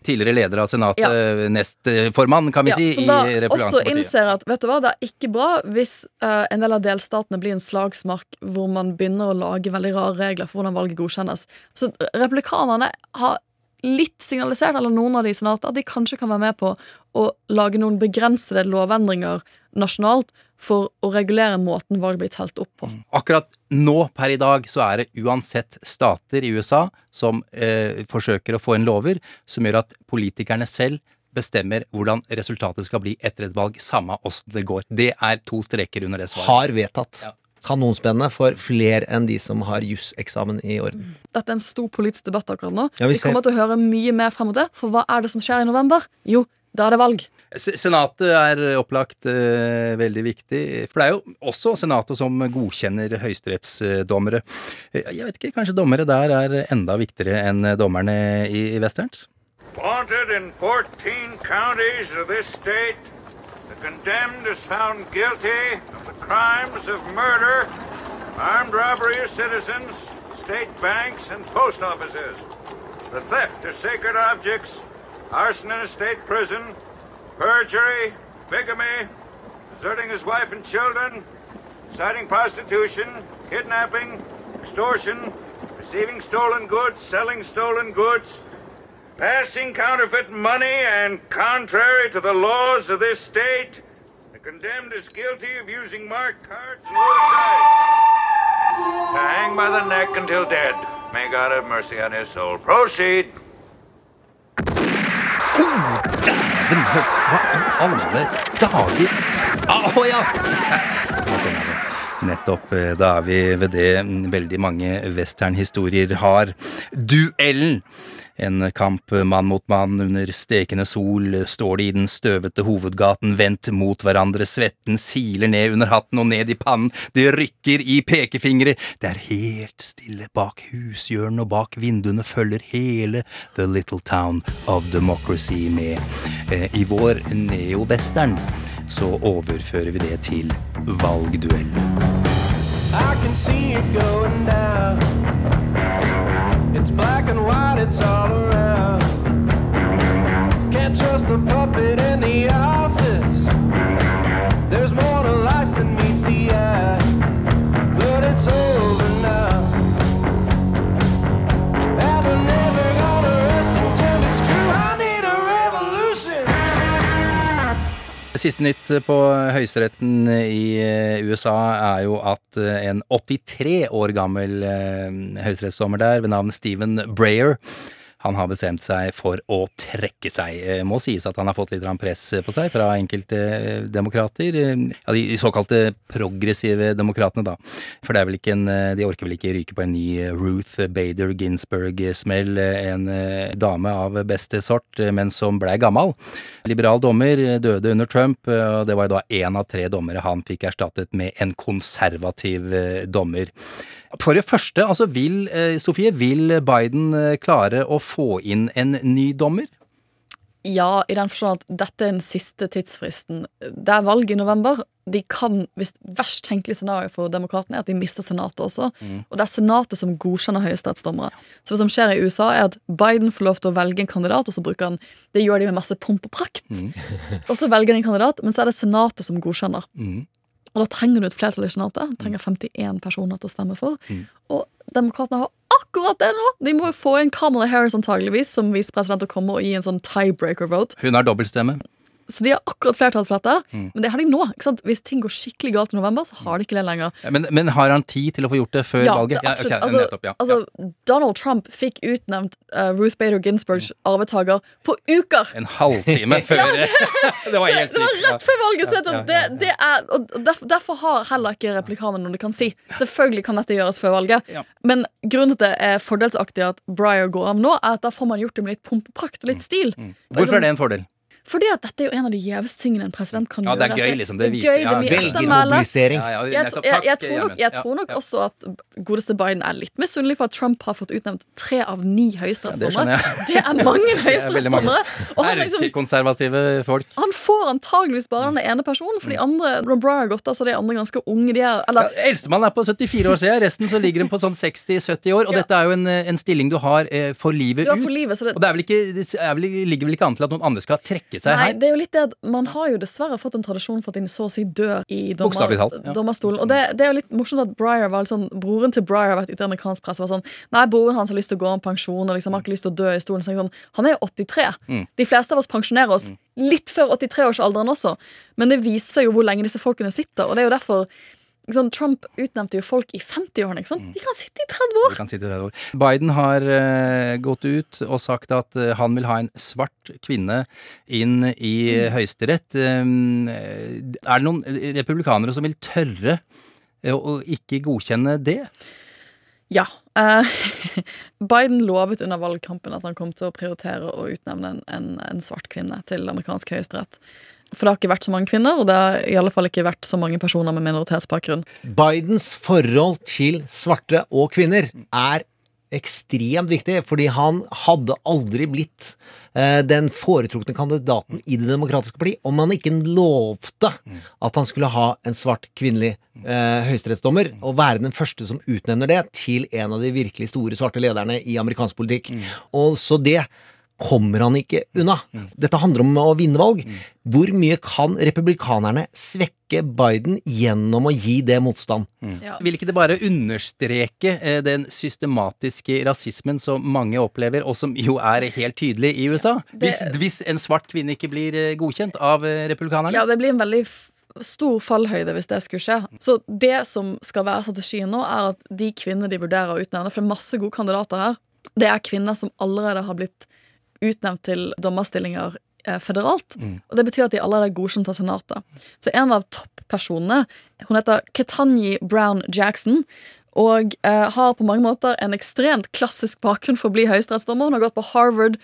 C: Tidligere leder av Senatet,
I: Ja.
C: nestformann, kan vi
I: Ja,
C: si, i republikanske
I: også innser at vet du hva, det er ikke bra hvis uh, en del av delstatene blir en slagsmark hvor man begynner å lage veldig rare regler for hvordan valget godkjennes. Så republikanerne har litt signalisert, eller noen av de i senatet, at de kanskje kan være med på å lage noen begrensede lovendringer nasjonalt for å regulere måten valg blir telt opp på.
C: Akkurat nå per i dag så er det uansett stater i USA som eh, forsøker å få inn lover som gjør at politikerne selv bestemmer hvordan resultatet skal bli etter et valg, samme åssen det går. Det er to streker under det svaret.
D: Har vedtatt. Kanonspennende for flere enn de som har juseksamen i orden.
I: Dette er en stor politisk debatt akkurat nå.
D: Ja, vi
I: vi kommer til å høre mye mer frem mot det, for hva er det som skjer i november? Jo, da er det valg.
C: Senatet er opplagt eh, veldig viktig, for det er jo også Senatet som godkjenner høyesterettsdommere. Eh, Jeg vet ikke, kanskje dommere der er enda viktigere enn dommerne i, i westerns?
N: Wanted in 14 counties of this state, the condemned is found guilty of the crimes of murder, armed robbery of citizens, state banks, and post offices, the theft of sacred objects, arson in a state prison, perjury, bigamy, deserting his wife and children, inciting prostitution, kidnapping, extortion, receiving stolen goods, selling stolen goods, passing counterfeit money, and contrary to the laws of this state, the condemned is guilty of using marked cards and loaded dice. To hang by the neck until dead. May God have mercy on his soul. Proceed.
C: Dæven, hva i alle dager? Ah, Å ja! Nettopp. eh, Da er vi ved det mm, veldig mange westernhistorier har. Duellen! En kamp mann mot mann under stekende sol står de i den støvete hovedgaten vendt mot hverandre, svetten siler ned under hatten og ned i pannen, det rykker i pekefingre, det er helt stille bak hushjørnene og bak vinduene følger hele The Little Town of Democracy med. Eh, I vår neo-western så overfører vi det til valgduell.
A: I can see it going down. It's black and white, it's all around. Can't trust the puppet in the office.
C: Siste nytt på høyesteretten i eh, USA er jo at eh, en 83 år gammel eh, høyesterettsdommer der ved navn Stephen Breyer han har bestemt seg for å trekke seg. Det Må sies at han har fått litt press på seg fra enkelte eh, demokrater. eh, Ja, de såkalte progressive demokratene, da. For det er vel ikke en eh, De orker vel ikke ryke på en ny eh, Ruth Bader Ginsburg-smell. eh, En eh, dame av beste sort, eh, men som blei gammal. Liberal dommer eh, døde under Trump, eh, og det var jo da én av tre dommere han fikk erstattet med en konservativ eh, dommer. For det første, altså vil eh, Sofie, vil Biden eh, klare å få inn en ny dommer?
I: Ja, i den forstand at dette er den siste tidsfristen. Det er valg i november. De kan, hvis Verst tenkelig scenario for demokratene er at de mister Senatet også.
O: Mm.
I: Og det er Senatet som godkjenner høyesterettsdommere. Så det som skjer i USA, er at Biden får lov til å velge en kandidat, og så bruker han Det gjør de med masse pomp og prakt. Og så velger de en kandidat, men så er det Senatet som godkjenner. Og da trenger du et flertall i Senatet. Du trenger 51 personer til å stemme for. Og demokratene har akkurat det nå! De må jo få inn Kamala Harris antageligvis som visepresident og komme og gi en sånn tiebreaker vote.
C: Hun har dobbeltstemme.
I: Så de har akkurat flertall for dette.
C: Mm.
I: Men det har de nå. Hvis ting går skikkelig galt i november, så har de ikke det lenger.
C: Men, men har han tid til å få gjort det før
I: Ja,
C: valget?
I: det- absolutt.
C: ok,
I: altså,
C: nettopp, ja.
I: altså, Donald Trump fikk utnevnt uh, Ruth Bader Ginsburgs arvetaker på uker!
C: En halvtime før Det var helt
I: Det var rett før valget! Så
C: Ja,
I: det,
C: ja,
I: det, det er, og derfor, derfor har heller ikke replikanerne noe de kan si. Selvfølgelig kan dette gjøres før valget, men grunnen til at det er fordelsaktig at Breyer går av nå, er at da får man gjort det med litt pomp og prakt og litt stil.
C: Mm. Hvorfor er det en fordel?
I: Fordi at dette er jo en av de gjeveste tingene en president kan gjøre.
C: Ja, det er gøy, liksom. Det
I: er
C: viser-
I: gøy, det
C: ja, velger mobilisering. Ja, ja,
I: Jeg, jeg, jeg, tror nok, jeg tror nok
C: ja.
I: også at godeste Biden er litt misunnelig for at Trump har fått utnevnt tre av ni
C: Ja, det
I: høyesterettsdommere. det
C: Det er mange.
I: høyesterettsdommere. Erkekonservative liksom
C: folk.
I: han får antageligvis bare den ene personen, for de andre Ron Breyer har gått av, så de andre ganske unge. De er, eller,
C: Eldstemann er på 74 år, siden. Resten så ligger han på sånn 60-70 år. Og dette er jo en, en stilling du har eh, for livet
I: Du har
C: ut.
I: for livet, så det-
C: Og det er vel ikke, det er vel, ligger vel ikke an til at noen andre skal trekke seg
I: Nei,
C: her?
I: det er jo litt det at Man har jo dessverre fått en tradisjon for at de så å si dør i dommer,
C: ja.
I: dommerstolen. Og det, det er jo litt morsomt at Breyer var litt sånn Broren til Breyer har vært ute i amerikansk presse var sånn Nei, broren hans har lyst til å gå av pensjon og liksom har ikke lyst til å dø i stolen. Så sånn, Han er jo 83.
C: Mm.
I: De fleste av oss pensjonerer oss litt før 83-årsalderen også. Men det viser jo hvor lenge disse folkene sitter, og det er jo derfor sant, Trump utnevnte jo folk i 50-årene. ikke? De kan sitte i 30 år!
C: De kan sitte i 30 år. Biden har uh, gått ut og sagt at uh, han vil ha en svart kvinne inn i
I: Mm.
C: Høyesterett. Um, er det noen republikanere som vil tørre eh, å ikke godkjenne det?
I: Ja. Biden lovet under valgkampen at han kom til å prioritere å utnevne en, en, en svart kvinne til amerikansk høyesterett. For det har ikke vært så mange kvinner, og det har i alle fall ikke vært så mange personer med minoritetsbakgrunn.
D: Bidens forhold til svarte og kvinner er ekstremt viktig, fordi han hadde aldri blitt eh, den foretrukne kandidaten i Det demokratiske parti om han ikke lovte at han skulle ha en svart kvinnelig eh, høyesterettsdommer, og være den første som utnevner det til en av de virkelig store svarte lederne i amerikansk politikk. Og så det kommer han ikke unna. Dette handler om å vinne valg. Hvor mye kan republikanerne svekke Biden gjennom å gi det motstand?
C: Vil ikke det bare understreke eh, den systematiske rasismen som mange opplever, og som jo er helt tydelig i USA? Hvis, hvis en svart kvinne ikke blir eh, godkjent av eh, republikanerne?
I: Ja, det blir en veldig stor fallhøyde hvis det skulle skje. Så det som skal være strategien nå, er at de kvinnene de vurderer å utnevne, for det er masse gode kandidater her, det er kvinner som allerede har blitt utnevnt til dommerstillinger federalt. federalt. Og det betyr at de allerede er godkjent av Senatet. Så en av toppersonene hun heter Ketanji Brown Jackson. Og eh, har på mange måter en ekstremt klassisk bakgrunn for å bli høyesterettsdommer. Hun har gått på Harvard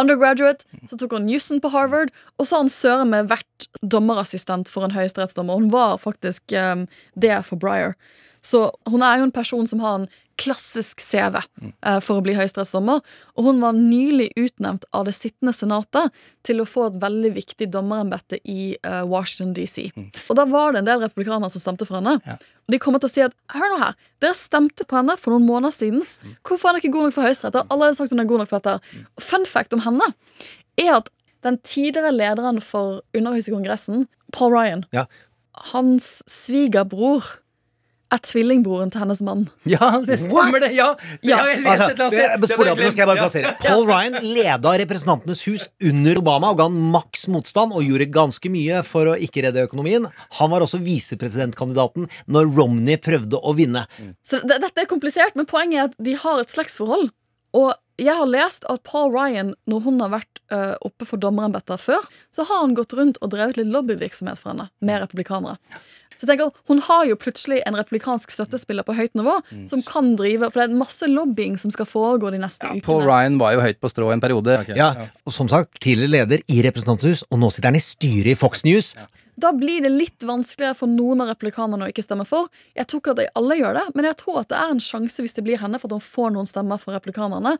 I: undergraduate, så tok hun jussen på Harvard, og så har hun søren meg vært dommerassistent for en høyesterettsdommer. Hun var faktisk eh, det for Breyer. Så hun er jo en person som har en klassisk CV eh, for å bli høyesterettsdommer. Og hun var nylig utnevnt av det sittende senatet til å få et veldig viktig dommerembete i eh, Washington DC. Og da var det en del republikanere som stemte for henne. Og de kommer til å si at hør nå her, dere stemte på henne for noen måneder siden. Hvorfor er hun ikke god nok for Høyesterett? Har allerede sagt hun er god nok for dette. Og Fun fact om henne er at den tidligere lederen for Underhuset i Kongressen, Paul Ryan,
D: Ja.
I: hans svigerbror er tvillingbroren til hennes mann.
C: Ja, det stemmer det! Ja, det har jeg lest et eller annet sted.
D: Altså, nå skal jeg bare plassere. Paul Ryan leda Representantenes hus under Obama og ga han maks motstand og gjorde ganske mye for å ikke redde økonomien. Han var også visepresidentkandidaten når Romney prøvde å vinne.
I: Så det, Dette er komplisert, men poenget er at de har et slektsforhold. Og jeg har lest at Paul Ryan, når hun har vært øh, oppe for dommerembeter før, så har han gått rundt og drevet litt lobbyvirksomhet for henne med republikanere. Så jeg tenker, Hun har jo plutselig en replikansk støttespiller på høyt nivå som kan drive For det er masse lobbying som skal foregå de neste ukene.
C: Paul Ryan var jo høyt på strå en periode.
D: Ja, og som sagt, tidligere leder i Representanthus, og nå sitter han i styret i Fox News.
I: Da blir det litt vanskeligere for noen av replikanerne å ikke stemme for. Jeg tror ikke at de alle gjør det, men jeg tror at det er en sjanse hvis det blir henne, for at hun får noen stemmer for replikanerne.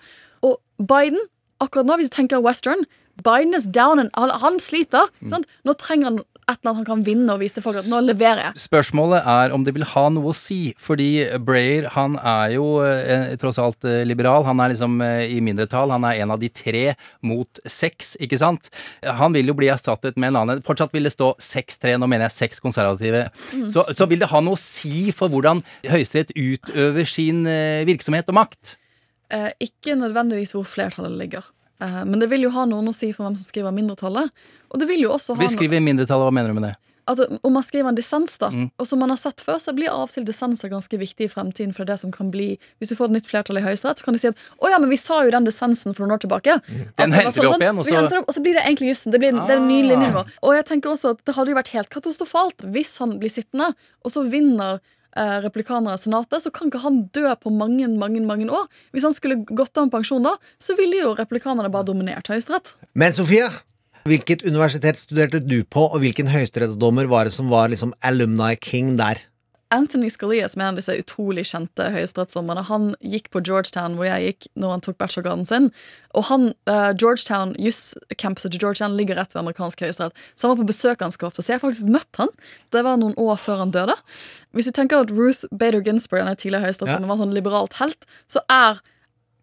I: Og Biden, akkurat nå, hvis vi tenker western Biden is down and han, sliter. Sant? Nå trenger han et eller annet han kan vinne og vise til folk at nå leverer jeg.
C: Spørsmålet er om det vil ha noe å si, fordi Breyer han er jo eh, tross alt eh, liberal. Han er liksom eh, i mindretall. Han er en av de tre mot seks, ikke sant? Han vil jo bli erstattet med en annen. Fortsatt vil det stå 6-3, nå mener jeg seks konservative.
I: Mm.
C: Så, så vil det ha noe å si for hvordan Høyesterett utøver sin eh, virksomhet og makt?
I: Eh, ikke nødvendigvis hvor flertallet ligger. Eh, men det vil jo ha noen å si for hvem som skriver mindretallet. Og det vil jo også ha
C: Beskriv i mindretallet, hva mener du med det?
I: Altså, Om man skriver en dissens, da,
C: Mm.
I: og som man har sett før, så blir av og til dissenser ganske viktig i fremtiden. For det er det som kan bli Hvis du får et nytt flertall i Høyesterett, så kan de si at å ja, men vi sa jo den dissensen for noen år tilbake. At
C: Den henter sånn, vi opp igjen, og
I: vi
C: så-
I: henter opp, og så blir det egentlig jussen. Det blir det er en ny linje. Og jeg tenker også at det hadde jo vært helt katastrofalt hvis han blir sittende, og så vinner eh, i senatet, så kan ikke han dø på mange mange, mange år. Hvis han skulle gått av med pensjon da, så ville jo replikanerne bare dominert Høyesterett.
D: Men Sofie, hvilket universitet studerte du på, og hvilken høyesterettsdommer var det som var liksom alumni king der?
I: Anthony Scalia, som er en av disse utrolig kjente høyesterettsdommerne, han gikk på Georgetown, hvor jeg gikk når han tok bachelorgraden sin. Og han, uh, Georgetown, Juss-campuset til Georgetown ligger rett ved amerikansk høyesterett. Så han var på besøk ganske ofte, så jeg har faktisk møtt han. Det var noen år før han døde. Hvis du tenker at Ruth Bader Ginsburg, den tidligere høyesterettsdommen, var sånn liberalt helt, så er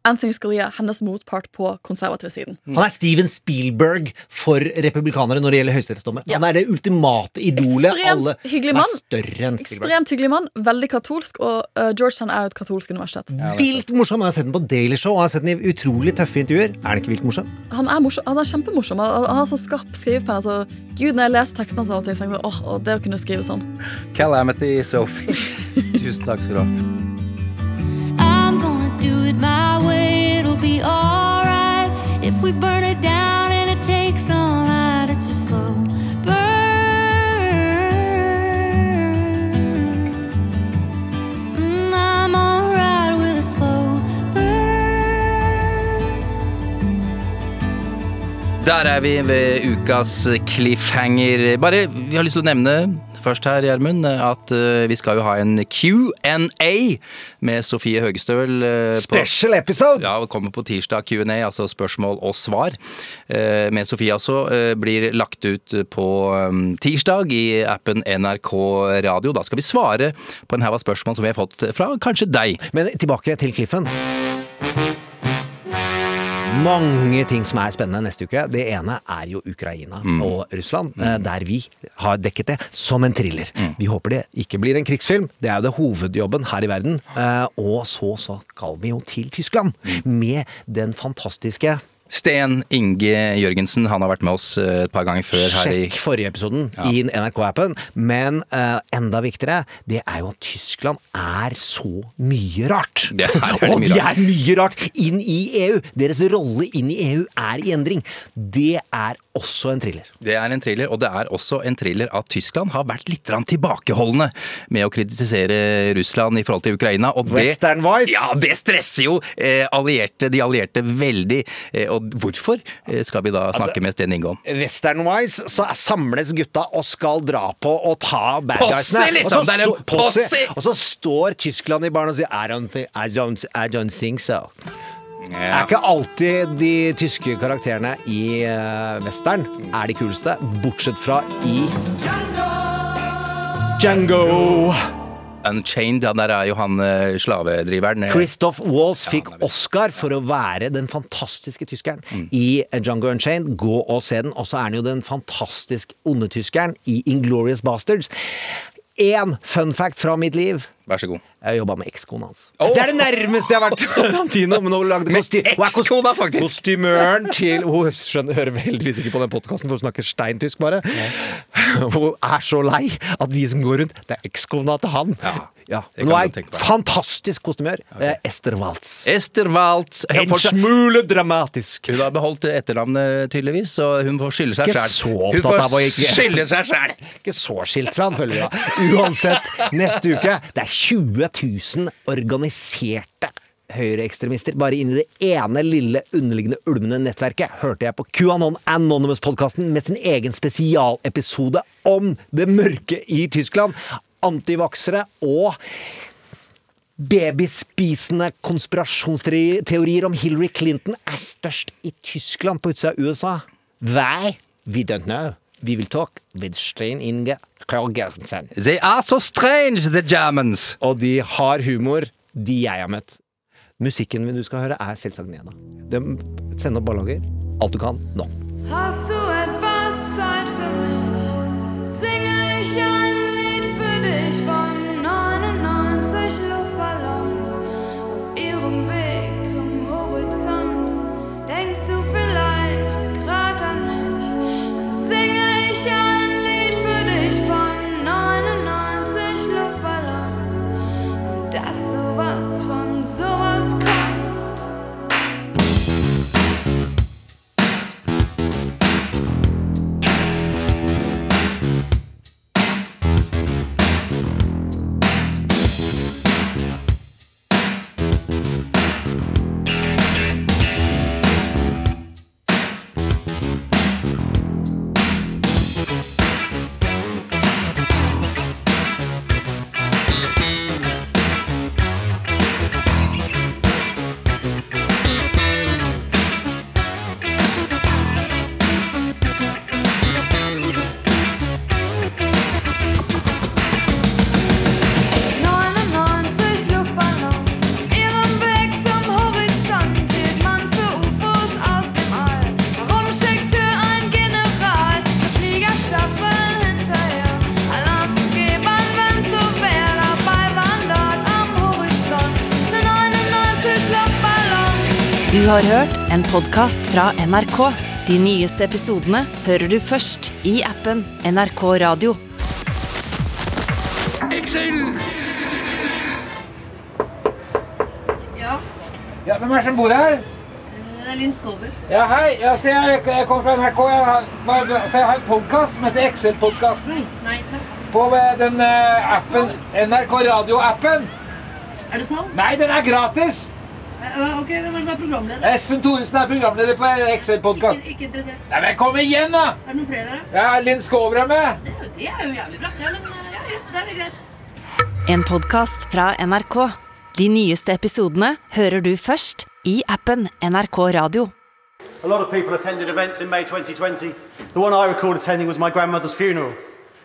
I: Anthony Scalia hennes motpart på konservativsiden.
D: Han er Steven Spielberg for republikanere når det gjelder høyesterettsdommer. Han er det ultimate idolet. Alle
I: Ekstremt hyggelig mann. Ekstremt hyggelig mann, veldig katolsk, og uh, Georgetown er jo et katolsk universitet.
D: Vilt morsom. Jeg har sett den på Daily Show og jeg har sett den i utrolig tøffe intervjuer. Er den ikke vilt morsom?
I: Han er, morsom, han er kjempemorsom. Han, har så skarp skrivepenn. Altså, Gud, når jeg leser tekstene hans av og til, så tenker jeg åh, åh, det å kunne skrive sånn.
C: Calamity Sophie. Tusen takk skal du ha.
H: It'll be alright. If we burn it down and it takes all night, it's a slow burn. I'm alright with a slow burn.
C: Der er vi ved ukas cliffhanger. Bare, Vi har lyst til å nevne først her, Gjermund, at eh, vi skal jo ha en Q&A med Sofie Høgestøl. Special på-
D: episode!
C: Ja, kommer på tirsdag. Q&A, altså spørsmål og svar. eh, Med Sofie altså. eh, Blir lagt ut på eh, tirsdag i appen NRK Radio. Da skal vi svare på en haug av spørsmål som vi har fått fra kanskje deg.
D: Men tilbake til Cliffen. Mange ting som er spennende neste uke. Det ene er jo Ukraina
C: Mm.
D: og Russland, mm. der vi har dekket det som en thriller. Vi håper det ikke blir en krigsfilm. Det er jo det hovedjobben her i verden. Eh, Og så skal vi jo til Tyskland med den fantastiske
C: Sten Inge Jørgensen, han har vært med oss eh, et par ganger før her i
D: Sjekk forrige episoden i NRK-appen. Men uh, enda viktigere, det er jo at Tyskland er så mye rart.
C: Det er veldig
D: og de er mye rart inn i EU. Deres rolle inn i EU er i endring. Det er også en thriller.
C: Det er en thriller, og det er også en thriller at Tyskland har vært litt tilbakeholdende tilbakeholdne med å kritisere Russland i forhold til Ukraina. Og det,
D: Western Voice.
C: Ja, det stresser jo eh, allierte, de allierte veldig. Eh, og hvorfor eh, skal vi da snakke med Sten Inge om?
D: Western-wise så samles gutta og skal dra på og ta bad
C: Posse,
D: guysene.
C: liksom!
D: Og så posse.
C: posse!
D: Og så står Tyskland i baren og sier I don't think, I don't, I don't think so. Det er ikke alltid de tyske karakterene i uh, western er de kuleste, bortsett fra i Django! Django.
C: Unchained, ja, der er jo han eh, slavedriveren. eh,
D: Christoph Waltz fikk Oscar for å være den fantastiske tyskeren i Jungle Unchained. Gå og se den. Og så er han jo den fantastisk onde tyskeren i Inglorious Bastards. én fun fact fra mitt liv.
C: Vær så god.
D: Jeg jobba med ekskona hans.
C: Oh.
D: Det er det nærmeste jeg har vært Tarantino. Men hun lagde kosti
C: ekskona, faktisk.
D: Kostymøren til Hun skjønner, hører heldigvis ikke på den podkasten, for hun snakker steintysk, bare. Hun er så lei at vi som går rundt, det er ekskona til han. Ja.
C: det
D: Nå er
C: jeg
D: fantastisk kostymør. Okay. Ester Waltz.
C: Ester Waltz.
D: En smule dramatisk.
C: Hun har beholdt etternavnet, tydeligvis, så hun får skylde seg sjæl. Hun får skylde seg sjæl.
D: Ikke så skilt fra han, føler jeg. Uansett, neste uke Det er 20 000 organiserte høyreekstremister bare inn i det ene lille underliggende ulmende nettverket, hørte jeg på QAnon Anonymous-podkasten med sin egen spesialepisode om det mørke i Tyskland. Antivaksere og babyspisende konspirasjonsteorier om Hillary Clinton er størst i Tyskland på utsida av USA. Why? We don't know. We will talk with Stein Inge Kroggersen.
C: They are so strange, the Germans.
D: Og de har humor, de jeg har møtt. Musikken du skal høre, er selvsagt Nena. De sender opp ballager. Alt du kan, nå.
O: Hast du etwas Zeit für mich? Dann singe ich ein
B: har hørt en podkast fra NRK. De nyeste episodene hører du først i appen NRK Radio.
P: Ja,
Q: Ja, Hvem er det som bor her?
P: det er Linn Skåber.
Q: Ja, hei. Ja, se, jeg, jeg kommer fra NRK. Jeg har, så jeg har en podkast som heter Excel-podkasten. På eh, den eh, appen, NRK Radio-appen.
P: Er det sånn?
Q: Nei, den er gratis.
P: Ja, ok, hvem er er programleder?
Q: Espen Thoresen er programleder på Excel-podkast.
P: Ikke, ikke interessert.
Q: Nei, men kom igjen, da!
P: Er det noen flere der?
Q: Ja, Linn Skåber er med.
P: Det, det er jo jævlig bra. Ja, men eh, ja, ja, det er greit.
B: En podkast fra NRK. De nyeste episodene hører du først i appen NRK Radio.
R: A lot of people attended events in May 2020. The one I recall attending was my grandmother's funeral.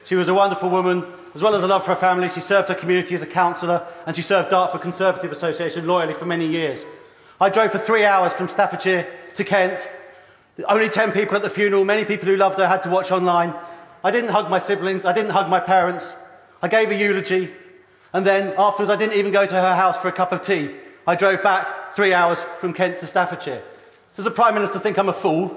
R: She was a wonderful woman. As well as a love for her family, she served her community as a councillor and she served Dartford Conservative Association loyally for many years. I drove for three hours from Staffordshire to Kent. Only 10 people at the funeral. Many people who loved her had to watch online. I didn't hug my siblings. I didn't hug my parents. I gave a eulogy. And then afterwards, I didn't even go to her house for a cup of tea. I drove back three hours from Kent to Staffordshire. Does the Prime Minister think I'm a fool?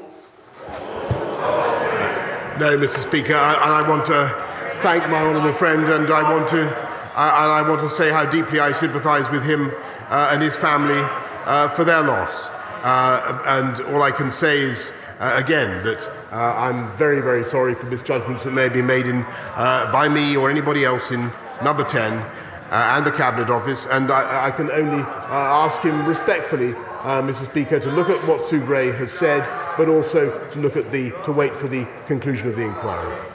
F: No, Mr. Speaker, I, and I want to thank my honourable friend, and I want to, and I want to say how deeply I sympathise with him uh, and his family uh, for their loss. Uh, and all I can say is, uh, again, that uh, I'm very, very sorry for misjudgments that may be made in, uh, by me or anybody else in Number 10 uh, and the Cabinet Office. And I, I can only ask him respectfully, Mr. Speaker, to look at what Sue Gray has said, but also to look at the to wait for the conclusion of the inquiry.